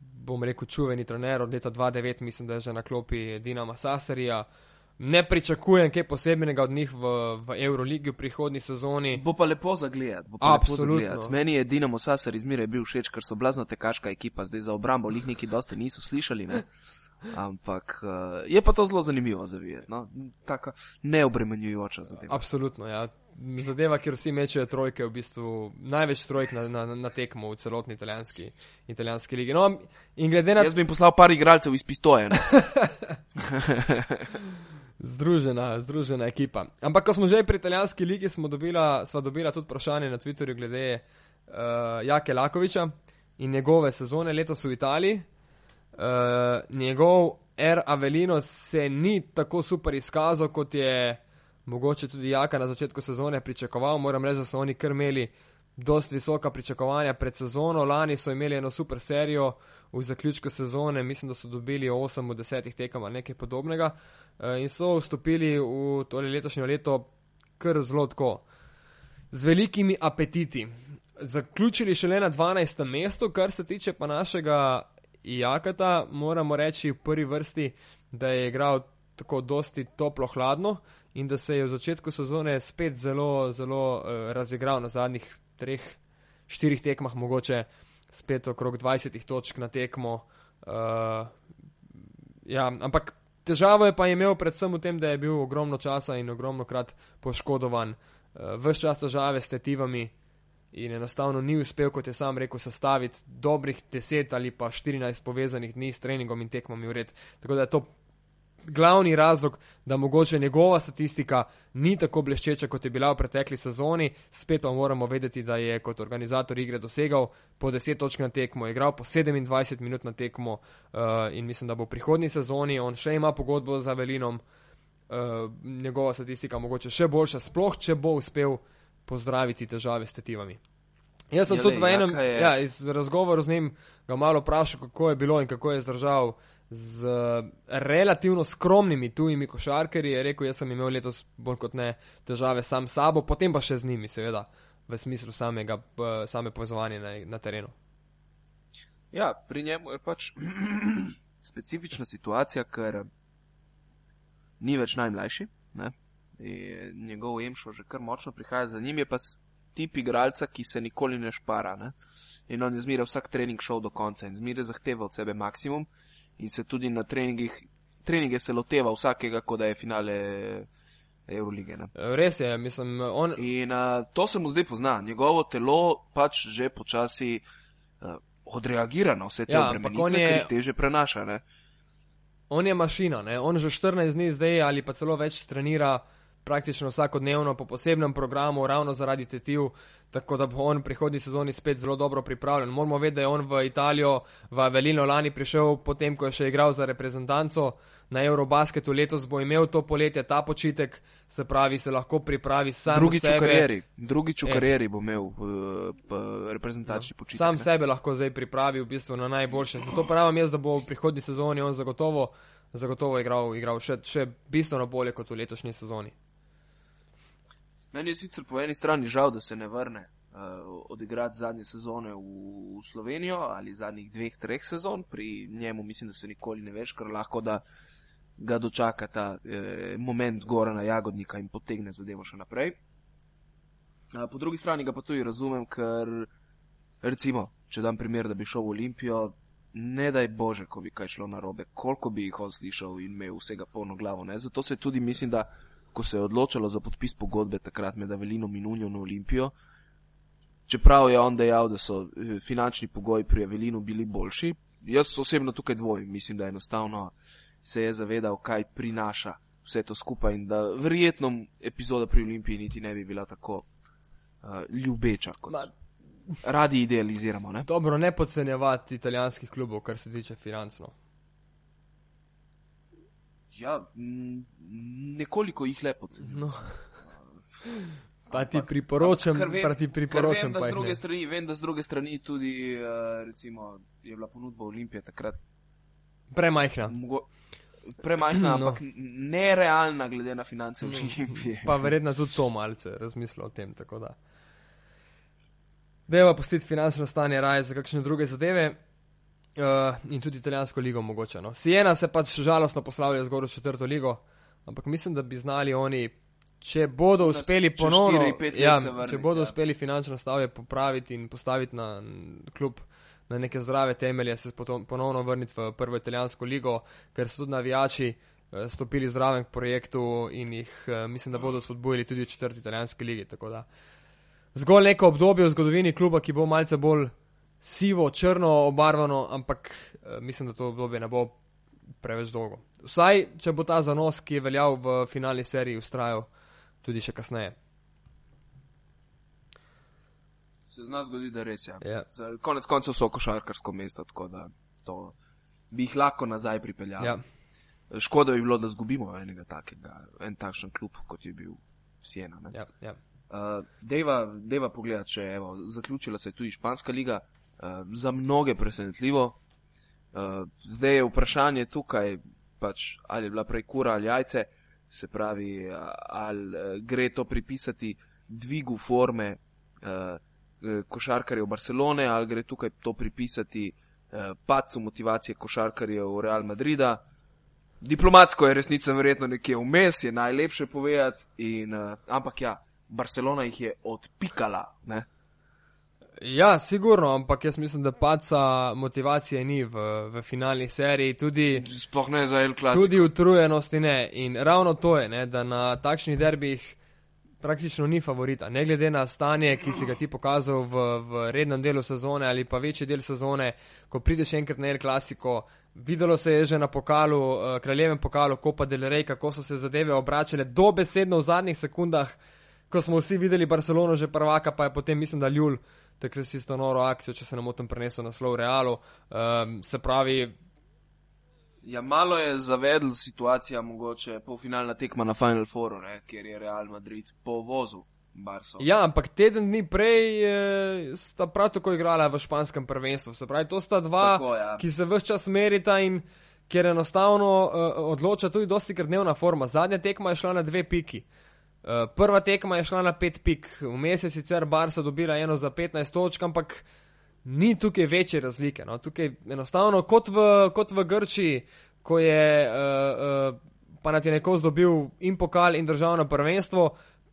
bom rekel, čuveni trener od leta 2009, mislim, da je že na klopi Dinama Saserija. Ne pričakujem kaj posebnega od njih v, v Euroligi v prihodnji sezoni. Bo pa lepo zagledati. bo pa lepo Absolutno. zagledati. Meni je Dinamo Sasar izmeraj bil všeč, ker so blazno tekaška ekipa, zdaj za obrambo jih neki dosti niso slišali. Ne? Ampak uh, je pa to zelo zanimivo za videti. No? Taka neobremenjujoča zadeva. Absolutno, ja. Zadeva, kjer vsi mečejo trojke, v bistvu največ trojk na, na, na tekmo v celotni italijanski, italijanski ligi. No, in glede na Jaz bi jim poslal par igralcev iz pistoje. Združena, združena ekipa. Ampak, ko smo že pri italijanski ligi, smo dobila, sva dobila tudi vprašanje na Twitterju glede uh, Jake Lakoviča in njegove sezone letos v Italiji. Uh, njegov R. Avelino se ni tako super izkazal, kot je mogoče tudi Jaka na začetku sezone pričakoval. Moram reči, da so oni kar imeli dosti visoka pričakovanja pred sezono. Lani so imeli eno super serijo v zaključku sezone, mislim, da so dobili 8 od 10 tekem ali nekaj podobnega eh, in so vstopili v tole letošnje leto kar zelo tako, z velikimi apetiti. Zaključili šele na 12. mestu, kar se tiče pa našega Jakata, moramo reči v prvi vrsti, da je igral tako dosti toplo-hladno in da se je v začetku sezone spet zelo, zelo uh, razigral na zadnjih treh, štirih tekmah, mogoče spet okrog 20 točk na tekmo. Uh, ja, ampak težavo je pa imel predvsem v tem, da je bil ogromno časa in ogromno krat poškodovan. Uh, Ves čas težave s tetivami in enostavno ni uspel, kot je sam rekel, sestaviti dobrih 10 ali pa 14 povezanih dni s treningom in tekmami v red. Tako da je to glavni razlog, da mogoče njegova statistika ni tako bleščeča, kot je bila v pretekli sezoni. Spet pa moramo vedeti, da je kot organizator igre dosegal po 10 točk na tekmo, igral po 27 minut na tekmo uh, in mislim, da bo v prihodnji sezoni on še ima pogodbo z Avelinom. Uh, njegova statistika mogoče še boljša, sploh če bo uspel pozdraviti težave s tetivami. Jaz sem Ja, tudi v enem ja, iz razgovoru z njim ga malo vprašal, kako je bilo in kako je zdržal z relativno skromnimi tujimi košarkerji. Je rekel, jaz sem imel letos bolj kot ne težave sam s sabo, potem pa še z njimi, seveda, v smislu samega, eh, same povezovanja na, na terenu. Ja, pri njemu je pač specifična situacija, ker ni več najmlajši. Ne? In Njegov emšo že kar močno prihaja za njim, je pa tip igralca, ki se nikoli ne špara. Ne? In on je zmeraj vsak trening šel do konca in zmeraj zahteva od sebe maksimum in se tudi na treningih, treninge se loteva vsakega, kot da je finale Eurolige. Ne? Res je, mislim, on. In uh, to se mu zdaj pozna, njegovo telo pač že počasi uh, odreagira na vse te Ja, obremenitve, je- ker jih teže prenaša. Ne? On je mašina, ne? on že 14 dni zdaj ali pa celo več trenira praktično vsakodnevno po posebnem programu, ravno zaradi tetiv, tako da bo on v prihodnji sezoni spet zelo dobro pripravljen. Moramo vedeti, da je on v Italijo, v Avelino lani prišel, potem ko je še igral za reprezentanco na Eurobasketu, letos bo imel to poletje ta počitek, se pravi, se lahko pripravi sam Drugič v sebe. karieri, drugič v E. karieri bo imel uh, reprezentančni počitek. Sam ne. sebe lahko zdaj pripravi v bistvu na najboljše. Zato pravim jaz, da bo v prihodnji sezoni on zagotovo, zagotovo igral, igral še, še bistveno bolje kot v letošnji sezoni. Meni je sicer po eni strani žal, da se ne vrne uh, odigrati zadnje sezone v, v Slovenijo ali zadnjih dveh, treh sezon. Pri njemu mislim, da se nikoli ne veš, ker lahko da ga dočaka ta eh, moment gora na jagodnika in potegne zadevo še naprej. Uh, po drugi strani ga pa tudi razumem, ker recimo, če dam primer, da bi šel v Olimpijo, ne daj Bože, ko bi kaj šlo na robe, koliko bi jih on slišal in imel vsega polno glavo. Ne? Zato se tudi mislim, da ko se je odločalo za podpis pogodbe takrat med Avelinom in Unijo na Olimpijo, čeprav je on dejal, da so eh, finančni pogoji pri Avelinu bili boljši, jaz osebno tukaj dvomim, mislim, da enostavno se je zavedal, kaj prinaša vse to skupaj in da verjetno epizoda pri Olimpiji niti ne bi bila tako uh, ljubeča, kot Ma, radi idealiziramo. Ne? dobro, ne podcenjevati italijanskih klubov, kar se tiče finančno. Ja, m, nekoliko jih lepo cenim. No. Pa ti priporočam, Ker vem- pa ti priporočam, vem, da pa ne. strani, vem, da z druge strani tudi, uh, recimo, je bila ponudba Olimpije takrat Premajhna. mogo, premajhna, No. ampak nerealna glede na finance Olimpije. Pa verjetno tudi to malce razmislil o tem. tako da. Deva pustiti finančno stanje raje za kakšne druge zadeve uh, in tudi italijansko ligo mogoče. No. Siena se pač žalostno poslavlja zgoraj v četrto ligo, ampak mislim, da bi znali oni, če bodo Da uspeli čez ponovno, štiri, ja, se vrniti, če bodo ja. uspeli finančno stavje popraviti in postaviti na klub na neke zdrave temelje, se potom- ponovno vrniti v prvo italijansko ligo, ker so tudi navijači eh, stopili zraven k projektu in jih eh, mislim, da bodo spodbujali tudi v četrti italijanski ligi. da Zgolj neko obdobje v zgodovini kluba, ki bo malce bolj sivo, črno obarvano, ampak eh, mislim, da to obdobje ne bo preveč dolgo. Vsaj, če bo ta zanos, ki je veljal v finalni seriji, ustrajal tudi še kasneje. Se zna zgoditi, da res je. Ja. Ja. Konec koncev so košarkarsko mesto, tako da to bi jih lahko nazaj pripeljali. Ja. Škoda bi bilo, da zgubimo enega takega, en takšen klub, kot je bil Siena. Ja, ja. Uh, dejva, dejva pogledati, če evo, zaključila se je tudi španska liga, uh, za mnoge presenetljivo. Uh, zdaj je vprašanje tukaj, pač, ali je bila prej kura ali jajce, se pravi, uh, ali gre to pripisati dvigu forme eh, košarkarjev Barcelone, ali gre tukaj to pripisati padcu motivacije košarkarjev Real Madrida. Diplomatsko je resnica verjetno nekje vmes, je najlepše povedati, in, uh, ampak ja, Barcelona jih je odpikala. Ne? Ja, sigurno, ampak jaz mislim, da paca motivacije ni v, v finalni seriji, tudi, Sploh ne za El Clasico. tudi utrujenosti ne. In ravno to je, ne, da na takšnih derbih praktično ni favorita. Ne glede na stanje, ki si ga ti pokazal v, v rednem delu sezone ali pa večji del sezone, ko prideš enkrat na El Clasico. Videlo se je že na pokalu, uh, kraljevem pokalu Copa del Rey, kako so se zadeve obračale dobesedno v zadnjih sekundah, ko smo vsi videli Barcelono že prvaka, pa je potem, mislim, da Ljul, takrat si isto noro akcijo, če se ne motim, prenesel naslov Realu. Um, se pravi, Ja, malo je zavedla situacija, mogoče polfinalna tekma na Final Fouru, ne, kjer je Real Madrid povozil Barso. Ja, ampak teden dni prej eh, sta prav tako igrala v španskem prvenstvu. Se pravi, to sta dva, Tako, ja. ki se vse čas merita in kjer enostavno eh, odloča tudi dosti kar dnevna forma. Zadnja tekma je šla na dve piki. Eh, Prva tekma je šla na pet pik, vmes je sicer Barca dobila eno za 15 točk, ampak ni tukaj večje razlike. No. Tukaj enostavno kot v, kot v Grčiji, ko je uh, uh, Panathinaikos dobil in pokal in državno prvenstvo,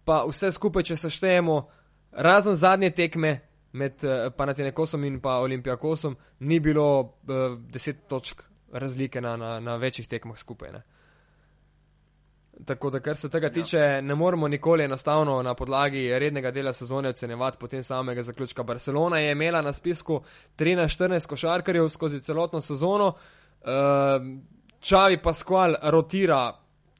pa vse skupaj, če seštejemo, razen zadnje tekme med uh, Panathinaikosom in pa Olimpijakosom, ni bilo uh, 10 točk razlike na, na, na večjih tekmah skupaj. Ne. Tako da, kar se tega tiče, ne moremo nikoli enostavno na podlagi rednega dela sezone ocenjevati potem samega zaključka. Barcelona je imela na spisku 13-14 košarkarjev skozi celotno sezono, Čavi uh, Pasqual rotira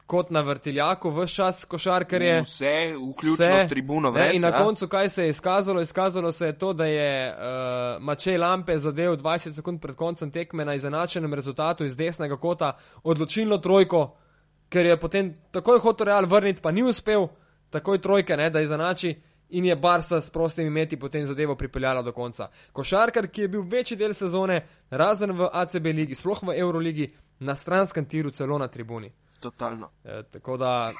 kot na vrtiljaku, vse čas košarkarje. Vse, vključno s tribuno. Vred, in na ja? koncu, kaj se je izkazalo? Izkazalo se je to, da je uh, Mačej Lampe zadev 20 sekund pred koncem tekme na izenačenem rezultatu iz desnega kota odločilno trojko ker je potem takoj hotel Real vrniti, pa ni uspel, takoj trojke, ne, da izenači in je Barca s prostimi meti potem zadevo pripeljala do konca. Košarkar, ki je bil večji del sezone, razen v ACB ligi, sploh v Euroligi, na stranskem tiru, celo na tribuni. Totalno. E, tako da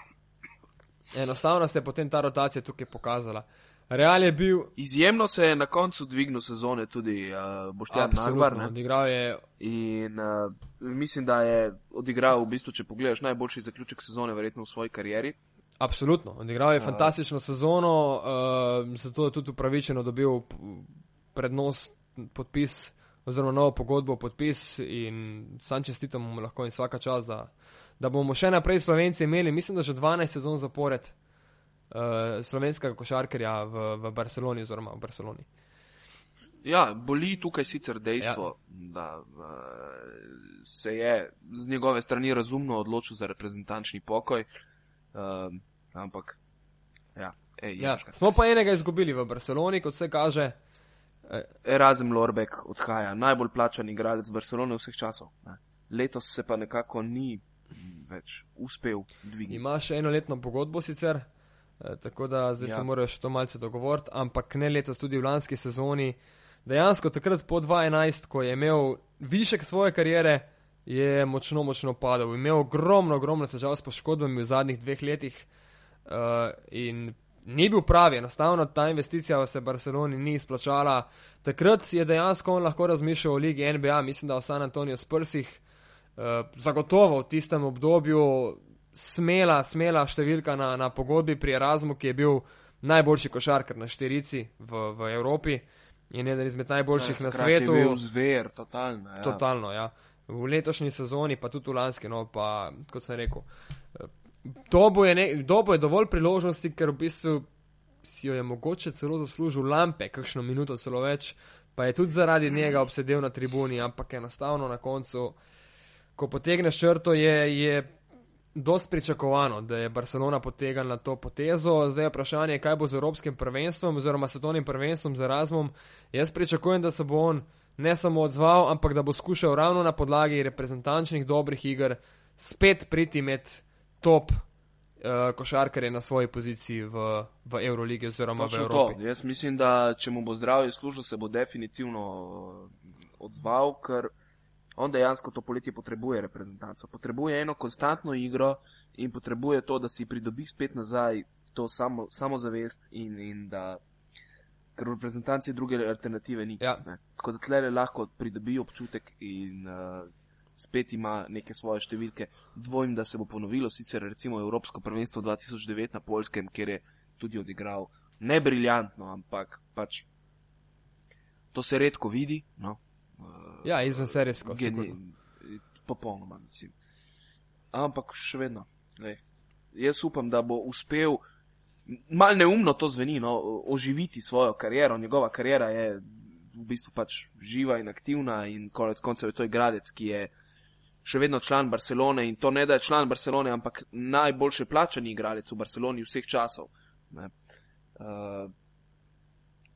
enostavno se je potem ta rotacija tukaj pokazala. Real je bil. Izjemno se je na koncu dvignil sezone tudi uh, Boštjan Nagbar. Odigral je. In uh, mislim, da je odigral, v bistvu, če pogledaš, najboljši zaključek sezone, verjetno v svoji karieri. Absolutno, odigral je uh, fantastično sezono, uh, zato je tudi upravičeno dobil prednost, podpis oziroma novo pogodbo, podpis in sam čestitam mu lahko in vsaka čas, da, da bomo še naprej Slovenci imeli, mislim, da že 12 sezon zapored uh, slovenskega košarkarja v, v Barceloni oziroma v Barceloni. Ja, boli tukaj sicer dejstvo, ja. da uh, se je z njegove strani razumno odločil za reprezentančni pokoj, uh, ampak. Ja, ej, ja, smo pa enega izgubili v Barceloni, kot se kaže. Erasmus Lorbek odhaja, najbolj plačan igralec Barcelone vseh časov. Ne. Letos se pa nekako ni več uspel dvigniti. Ima še enoletno pogodbo sicer, Eh, tako da zdaj ja. se moraš to malce dogovoriti, ampak ne letos, tudi v lanski sezoni. Dejansko takrat po 2011, ko je imel višek svoje kariere, je močno, močno padel. Imel ogromno, ogromno težav s poškodbami v zadnjih dveh letih uh, in ni bil pravi, enostavno ta investicija v se Barceloni ni izplačala. Takrat je dejansko on lahko razmišljal o ligi NBA, mislim, da v San Antonio Spursih. Uh, zagotovo v tistem obdobju smela, smela številka na, na pogodbi pri Erasmu, ki je bil najboljši košarkar na štirici v, v Evropi in eden izmed najboljših ja, na svetu. Je bil zver, totalno. Ja. Totalno, ja. V letošnji sezoni, pa tudi v lanski, no, pa kot sem rekel. Dobo je, ne, dobo je dovolj priložnosti, ker v bistvu si jo je mogoče celo zaslužil lampe, kakšno minuto celo več, pa je tudi zaradi njega obsedel na tribuni, ampak enostavno na koncu, ko potegneš črto, je, je dosti pričakovano, da je Barcelona potegnila to potezo. Zdaj je vprašanje, kaj bo z Evropskim prvenstvom oziroma svetovnim prvenstvom z Erasmom. Jaz pričakujem, da se bo on ne samo odzval, ampak da bo skušal ravno na podlagi reprezentančnih dobrih iger spet priti med top uh, košarkarje na svoji poziciji v, v Euroligi oziroma Točno v Evropi. To. Jaz mislim, da če mu bo zdravje služilo, se bo definitivno eh, odzval, ker on dejansko to poletje potrebuje reprezentanco. Potrebuje eno konstantno igro in potrebuje to, da si pridobi spet nazaj to samo, samozavest in, in da. Ker v reprezentanci druge alternative ni. Ja. Tako da tle lahko pridobi občutek in uh, spet ima neke svoje številke. Dvojim, da se bo ponovilo sicer recimo Evropsko prvenstvo 2009 na Polskem, kjer je tudi odigral ne briljantno, ampak pač to se redko vidi. No? Ja, izven serijsko. Popolnoma, mislim. Ampak še vedno. Lej. Jaz upam, da bo uspel, mal neumno to zveni, no, oživiti svojo kariero. Njegova kariera je v bistvu pač živa in aktivna in konec koncev je to igralec, ki je še vedno član Barcelone in to ne da je član Barcelone, ampak najboljše plačani igralec v Barceloni vseh časov. Uh,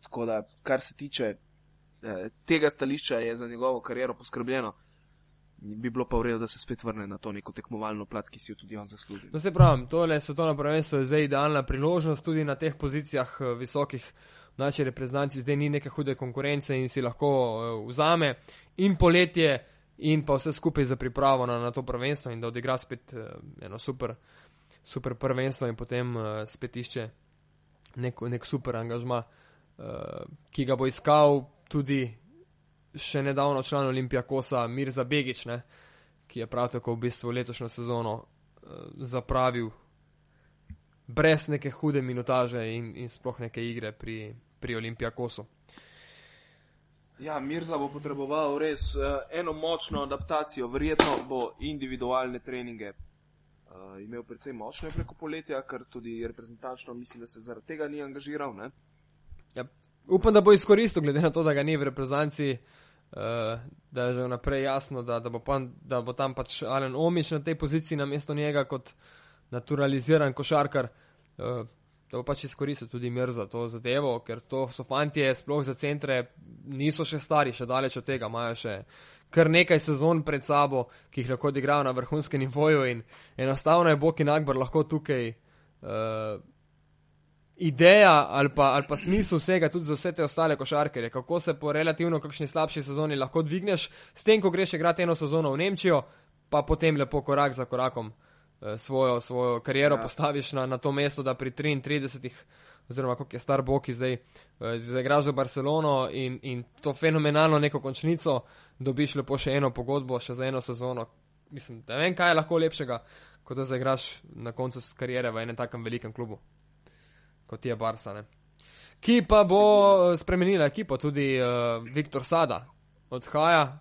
tako da, kar se tiče tega stališča je za njegovo kariero poskrbljeno. Bi bilo pa v redu, da se spet vrne na to neko tekmovalno plat, ki si jo tudi on zasluži. No, se pravi, tole svetovno prvenstvo je zdaj idealna priložnost tudi na teh pozicijah eh, visokih. Naši reprezentanci zdaj ni neke hude konkurence in si lahko uh, vzame in poletje, in pa vse skupaj za pripravo na, na to prvenstvo, in da odigra spet uh, eno super, super prvenstvo, in potem uh, spet išče nek, nek super angažma, uh, ki ga bo iskal tudi še nedavno član Olimpija Kosa Mirza Begič, ne, ki je prav tako v bistvu letošnjo sezono uh, zapravil brez neke hude minutaže in, in sploh neke igre pri, pri Olimpija Kosu. Ja, Mirza bo potreboval res uh, eno močno adaptacijo, verjetno bo individualne treninge uh, uh, imel precej močne preko poletja, ker tudi reprezentančno mislim, da se zaradi tega ni angažiral. Ne? Upam, da bo izkoristil, glede na to, da ga ni v reprezentanci, uh, da je že vnaprej jasno, da, da, bo pa, da bo tam pač Alen Omič na tej poziciji na mesto njega kot naturaliziran košarkar. Uh, Da bo pač izkoristil tudi mir za to zadevo, ker to so fantje, sploh za centre, niso še stari, še daleč od tega, imajo še kar nekaj sezon pred sabo, ki jih lahko odigrajo na vrhunskem nivoju in enostavno je Boki Nagbar lahko tukaj uh, ideja ali pa, ali pa smisel vsega tudi za vse te ostale košarkere, kako se po relativno kakšni slabši sezoni lahko dvigneš, s tem, ko greš igrati eno sezono v Nemčijo, pa potem lepo korak za korakom uh, svojo, svojo kariero ja. postaviš na, na to mesto, da pri 33 oziroma kako je star Boki zdaj, uh, zdaj igraš za Barcelono in, in to fenomenalno neko končnico, dobiš lepo še eno pogodbo, še za eno sezono. Mislim, da vem, kaj je lahko lepšega, kot da zaigraš na koncu karijere v enem takem velikem klubu, kot je Barca. Ne? Ki pa bo Sigur. spremenila ekipo, tudi uh, Viktor Sada odhaja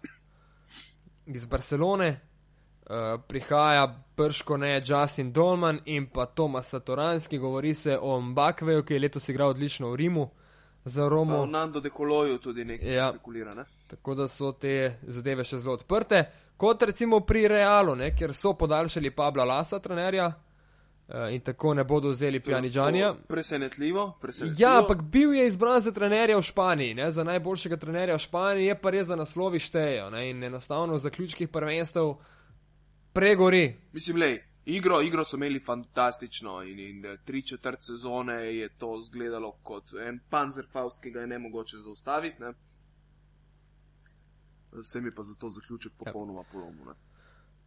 iz Barcelone, uh, prihaja prško ne Justin Dolman in pa Tomas Satoranski, govori se o Mbakveju, ki je letos igral odlično v Rimu. Za Romo. Pa v Nando de Koloju tudi nekaj ja. spekulira. Ne? Tako da so te zadeve še zelo odprte. Kot recimo pri Realu, ne, kjer so podaljšali Pabla Lasa, trenerja, in tako ne bodo vzeli Pjanižanja. Presenetljivo, presenetljivo. Ja, ampak bil je izbran za trenerja v Španiji, ne, za najboljšega trenerja v Španiji, je pa res, da naslovi štejejo ne, in enostavno v zaključkih prvenstev pregori. Mislim, lej, igro, igro so imeli fantastično in, in tri četrt sezone je to izgledalo kot en panzerfaust, ki ga je ne mogoče zaustaviti. Ne se mi pa za to zaključek ja. popolnoma ja.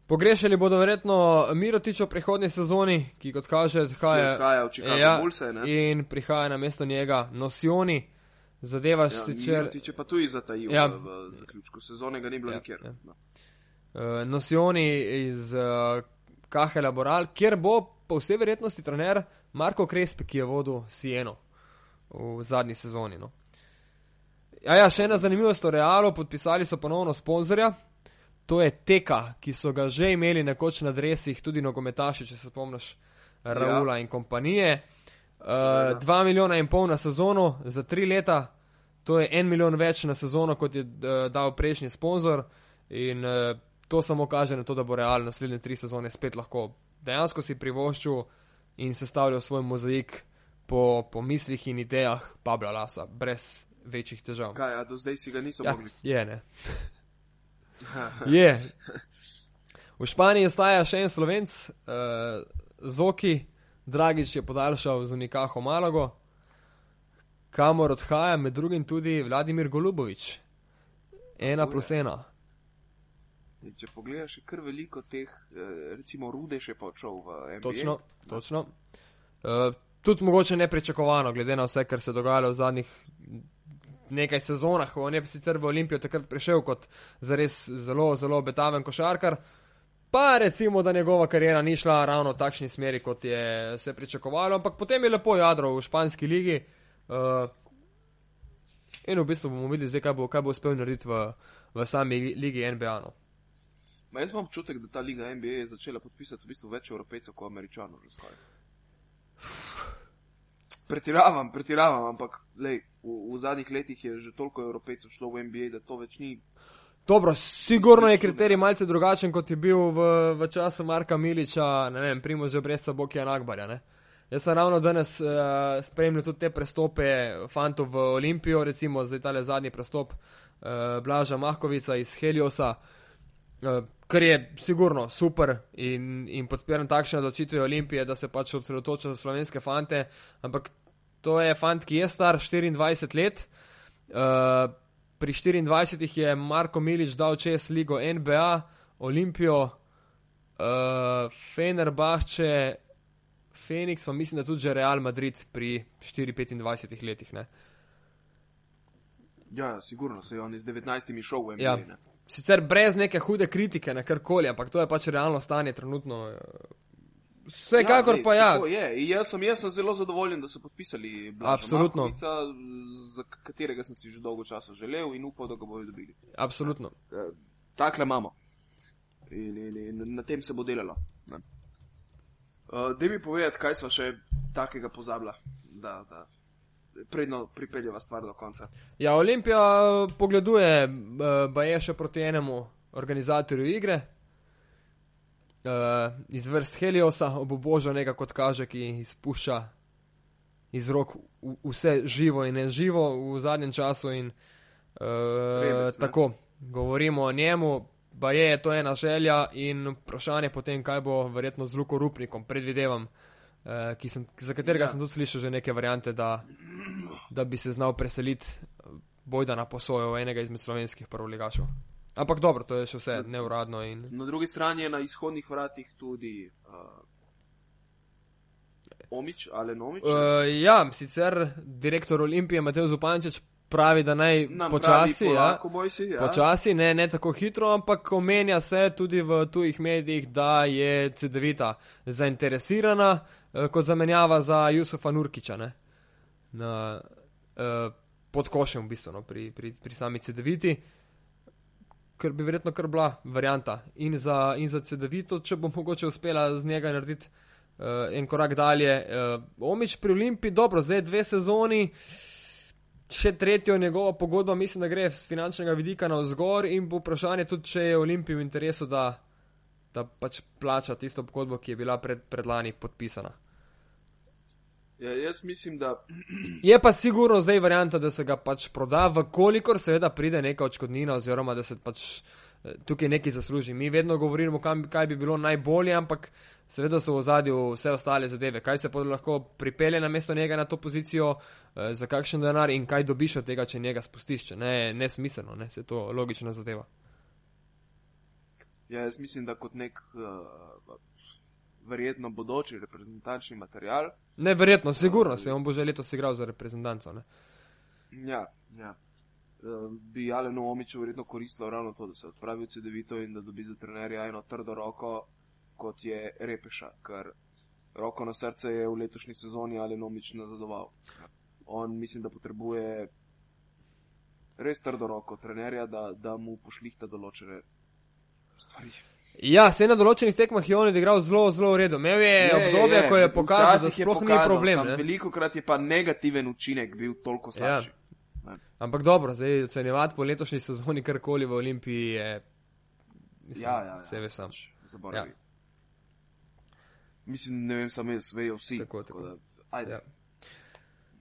Pogrešali bodo verjetno Mirotič v prihodnji sezoni, ki kot kaže, odhaja, odhaja v Chicago ja, Bulls. In prihaja na mesto njega Nosioni. Zadeva ja, sicer. Mirotič je pa tu izatajil ja. v, zaključku sezone, ga ni bilo ja, nikjer. Ja. No. Uh, Nosioni iz uh, Kahela Boral, kjer bo po vsej verjetnosti trener Marko Krespi, ki je vodil Sieno v zadnji sezoni. No. Ja, ja, še ena zanimivost o Realu, podpisali so ponovno sponzorja. To je Teka, ki so ga že imeli nekoč na dresih, tudi nogometaši, če se spomniš, Raula ja. in kompanije. Uh, dva milijona in pol na sezono za tri leta, to je en milijon več na sezono, kot je uh, dal prejšnji sponzor. In uh, to samo kaže na to, da bo Real naslednje tri sezone spet lahko dejansko si privoščil in sestavljal svoj mozaik po, po mislih in idejah Pabla Lasa, brez večjih težav. Kaj, a do zdaj si ga niso ja, mogli? Je, ne. je. V Španiji ostaja še en slovenc, uh, Zoki, Dragič je podaljšal z Unikaho Malago, kamor odhaja med drugim tudi Vladimir Golubovič. Ena plus ena. Če pogledaš, je kar veliko teh, eh, recimo, rude še pa odšel v NBA. Točno, točno. Uh, tudi mogoče nepričakovano, glede na vse, kar se je dogajalo v zadnjih nekaj sezonah, on je sicer v Olimpijo takrat prišel kot zares zelo, zelo obetaven košarkar. Pa recimo, da njegova karjera ni šla ravno v takšni smeri, kot je se pričakovalo, ampak potem je lepo jadro v španski ligi. Uh, in v bistvu bomo videli, zdaj, kaj, bo, kaj bo uspel narediti v, v sami ligi NBA. No. Ma jaz imam občutek, da ta liga NBA je začela podpisati v bistvu več evropejcev kot američanov. Pretiravam, pretiravam, ampak lej, v, v zadnjih letih je že toliko evropejcev šlo v NBA, da to več ni. Dobro, sigurno je kriterij malce drugačen, kot je bil v, v času Marka Miliča, ne vem, primo že brez Bokija Nagbarja. Ne? Jaz sem ravno danes uh, spremljal tudi te prestope fantov v Olimpijo, recimo zdaj tale zadnji prestop uh, Blaža Mahkovica iz Heliosa, uh, kar je sigurno super in, in podpiram takšne odločitve Olimpije, da se pač osredotoča za slovenske fante, ampak to je fant, ki je star 24 let. Uh, pri 24 je Marko Milič dal čez ligo NBA, Olimpijo, uh, Fenerbahče, Phoenix, pa mislim, da tudi že Real Madrid pri 4-25 letih. Ne? Ja, sigurno se je on iz 19 šel v NBA. Ja. Sicer brez neke hude kritike na karkoli, ampak to je pač realno stanje trenutno. Uh, Vsekakor ja, pa ja. Je. Jaz, sem, jaz sem zelo zadovoljen, da so podpisali Absolutno. Markovica, za katerega sem si že dolgo časa želel in upal, da ga bodo dobili. Absolutno. Takle imamo. In, in, in na tem se bo delalo. Ne. Uh, da mi povedati, kaj smo še takega pozabila, da, da predno pripeljeva stvar do konca. Ja, Olimpija eh, pogleduje, pa je še proti enemu organizatorju igre. Uh, iz vrst Heliosa, obobožal nekaj, kot kaže, ki izpušča iz rok vse živo in neživo v zadnjem času. In, uh, Rebec, tako, govorimo o njemu, pa je to ena želja in vprašanje potem, kaj bo verjetno z Luko Rupnikom, predvidevam, uh, sem, za katerega ja. sem tudi slišal že neke variante, da, da bi se znal preseliti bojda na posojo enega izmed slovenskih prvoligašov. Ampak dobro, to je še vse neuradno. In... Na drugi strani je na izhodnih vratih tudi uh, Omič ali Nomič. Uh, ja, sicer direktor Olimpije Mateo Zupančič pravi, da naj Nam počasi, ja, si, ja. počasi ne, ne tako hitro, ampak omenja se tudi v tujih medijih, da je CD-vita zainteresirana uh, kot zamenjava za Jusufa Nurkiča ne, na, uh, pod košem v bistvu no, pri, pri, pri sami CD-viti. Ker bi verjetno kar bila varianta in za, za CD-vito, če bo mogoče uspela z njega narediti uh, en korak dalje. Uh, Omič pri Olimpiji, dobro, zdaj dve sezoni, še tretjo njegovo pogodbo, mislim, da gre z finančnega vidika na vzgor in bo vprašanje tudi, če je Olimpiji v interesu, da, da pač plača tisto pogodbo, ki je bila pred, predlani podpisana. Ja, jaz mislim, da. Je pa sigurno zdaj varianta, da se ga pač proda, vkolikor seveda pride neka očkodnina, oziroma da se pač eh, tukaj nekaj zasluži. Mi vedno govorimo, kam, kaj bi bilo najbolje, ampak seveda so v zadju vse ostale zadeve, kaj se lahko pripelje na mesto njega na to pozicijo, eh, za kakšen denar in kaj dobiš od tega, če njega spustiš. Ne, ne smiselno, ne, se to logično zadeva. Ja, jaz mislim, da kot nek uh, verjetno bodoči reprezentančni material. Ne, verjetno, sigurno uh, se on bo že letos igral za reprezentanco. Ne? Ja, ja. Uh, bi Alenu Omiču verjetno koristilo ravno to, da se odpravi v CD-vito in da dobi za trenerja eno trdo roko, kot je Repeša, ker roko na srce je v letošnji sezoni ali nomič nazadoval. On mislim, da potrebuje res trdo roko trenerja, da, da mu pošlihta določene stvari. Ja, se na določenih tekmah je on odigral zelo, zelo v redu. Imel je, je obdobje, je, ko je pokazal, da sploh ni problem. Ne? Veliko krat je pa negativen učinek bil toliko ja. slabši. Ja. Ampak dobro, zdaj ocenjevati po letošnji sezoni karkoli v Olimpiji je. Mislim, ja, ja, ja. Se veš sam. Zaboravi. Ja. Mislim, ne vem, samo jaz, vejo vsi. Tako, tako. tako da, ja.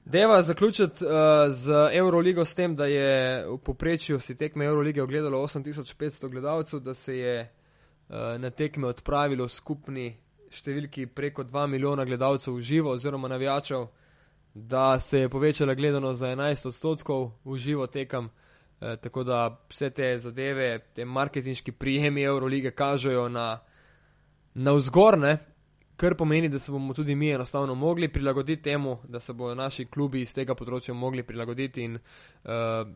Deva zaključiti uh, z Euroligo s tem, da je v poprečju si tekme Eurolige ogledalo 8500 gledalcev, da se je na tekme odpravilo skupni številki preko 2 milijona gledalcev v živo oziroma navijačev, da se je povečala gledano za 11 odstotkov v živo tekam. Uh, tako da vse te zadeve, te marketinški prijemi Eurolige kažejo na, na vzgorne kar pomeni, da se bomo tudi mi enostavno mogli prilagoditi temu, da se bodo naši klubi iz tega področja mogli prilagoditi in uh,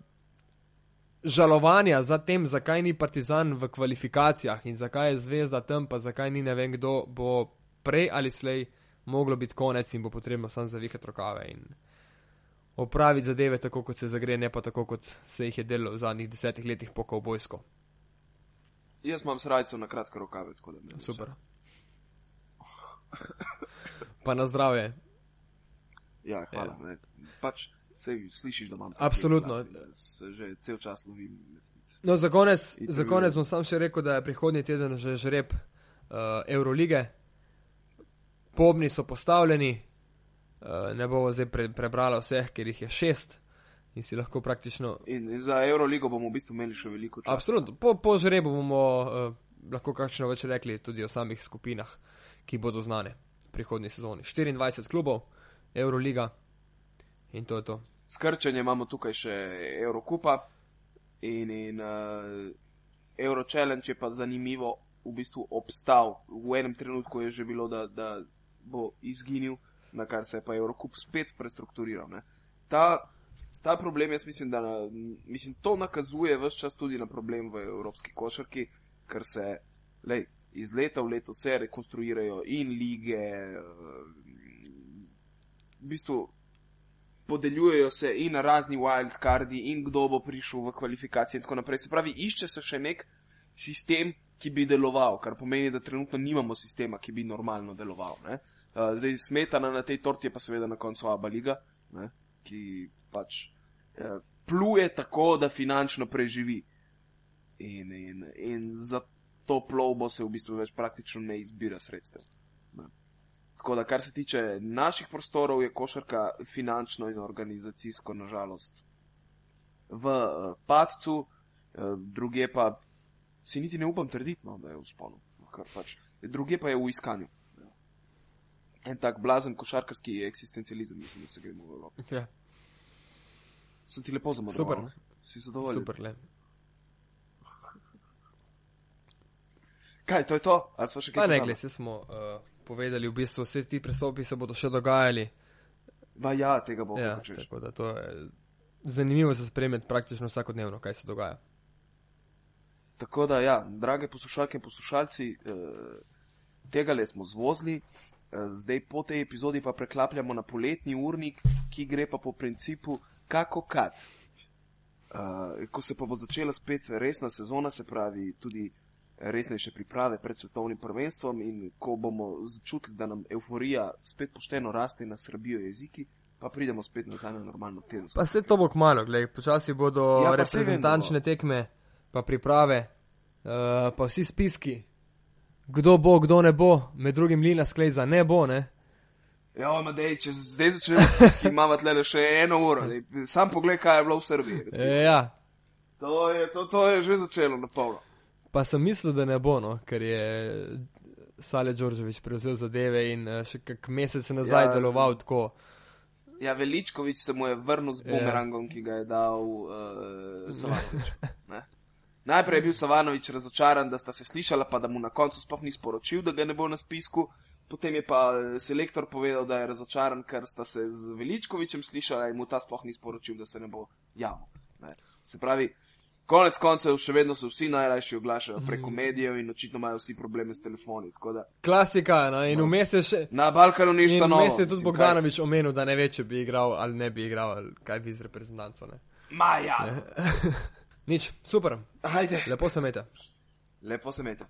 žalovanja za tem, zakaj ni Partizan v kvalifikacijah in zakaj je zvezda tam, pa zakaj ni ne vem kdo, bo prej ali slej moglo biti konec in bo potrebno sam zavihati rokave in opraviti zadeve tako, kot se zagre, ne pa tako, kot se jih je delo v zadnjih desetih letih po kovbojsko. Jaz imam srajco na kratke rokave, tako da ne. Super. Pa na zdravje. Ja, hvala. Ja. Pač se slišiš, da imam. Absolutno. Glasi, se že cel čas lovim. No, za konec, za konec bom sam še rekel, da je prihodnji teden že žreb uh, Eurolige. Pobni so postavljeni, uh, ne bomo zdaj pre, prebrali vseh, ker jih je šest. In si lahko praktično. In, in za Euroligo bomo v bistvu imeli še veliko časa. Absolutno. Po, po žrebu bomo uh, lahko kakšno več rekli tudi o samih skupinah. Ki bodo znane prihodnji sezoni. 24 klubov, Euroliga in to je to. Skrčenje imamo tukaj še Eurokupa in, in uh, Euro Challenge je pa zanimivo, v bistvu obstal. V enem trenutku je že bilo, da, da bo izginil, na kar se je pa Eurokup spet prestrukturiral. Ta, ta problem, jaz mislim, da na, mislim, to nakazuje vse čas tudi na problem v evropski košarki, ker se, lej, iz leta v leto se rekonstruirajo in lige, eh, v bistvu podeljujejo se in razni wildcardi, in kdo bo prišel v kvalifikacije in tako naprej. Se pravi, išče se še nek sistem ki bi deloval, kar pomeni, da trenutno nimamo sistema, ki bi normalno deloval. Uh, zdaj smetana na tej torti je pa seveda na koncu Aba Liga, ne? ki pač uh, pluje tako, da finančno preživi. In, in, in za to plovbo se v bistvu več praktično ne izbira sredstev. Ne? Tako da, kar se tiče naših prostorov, je košarka finančno in organizacijsko, nažalost, v uh, padcu, uh, druge pa si niti ne upam trditi, no, da je v sponu, pač, druge pa je v iskanju. En tak blazen košarkarski eksistencializem, mislim, da se gremo v Evropi. Ja. Sem ti lepo zamudil. Super. Si zadovoljen? Super, le. Kaj, to je to? Ali so še kaj? Pa ne, pozabili? gled, vse smo uh, povedali, v bistvu vse ti prestopi se bodo še dogajali. Ma ja, tega bo Ja, hočeš. tako da to je zanimivo za spremljati praktično vsakodnevno, kaj se dogaja. Tako da, ja, drage poslušalke in poslušalci, eh, tega le smo zvozili, eh, zdaj po tej epizodi pa preklapljamo na poletni urnik, ki gre pa po principu kako kad. Eh, ko se pa bo začela spet resna sezona, se pravi tudi resnejše priprave pred svetovnim prvenstvom in ko bomo začutili, da nam euforija spet pošteno raste in nas srbijo jeziki, pa pridemo spet nazaj na normalno tedensko. Pa vse to bo kmalo, gled, počasi bodo Ja, reprezentančne tekme, pa priprave, uh, pa vsi spiski, kdo bo, kdo ne bo, med drugim Lina Skleza ne bo, ne. Ja, Amadej, če zdaj začnemo, imamo tle še eno uro, dej, sam pogled, kaj je bilo v Srbiji. recimo. E, ja, To je, to, to je že začelo na polno. Pa sem mislil, da ne bo, no, ker je Sale Đorđević prevzel zadeve in uh, še kak mesec nazaj Ja. ja, deloval tako. Ja, Veličkovič se mu je vrnil z Ja. bumerangom, ki ga je dal uh, Savanovič. ne. Najprej je bil Savanovič razočaran, da sta se slišala, pa da mu na koncu sploh ni sporočil, da ga ne bo na spisku. Potem je pa eh, selektor povedal, da je razočaran, ker sta se z Veličkovičem slišala in mu ta sploh ni sporočil, da se ne bo javil. Ne. Se pravi, konec koncev še vedno se vsi najrajši oglašajo preko medijev in očitno imajo vsi probleme s telefoni. da Klasika, no, in vmes je še. Na Balkanu ni novo. vmes je tudi mislim, kaj- Bogdanovič omenil, da ne ve, če bi igral ali ne bi igral, ali kaj bi z reprezentanco. Ne. Ma ja. Nič, super, Ajde. lepo se mete. Lepo se mete.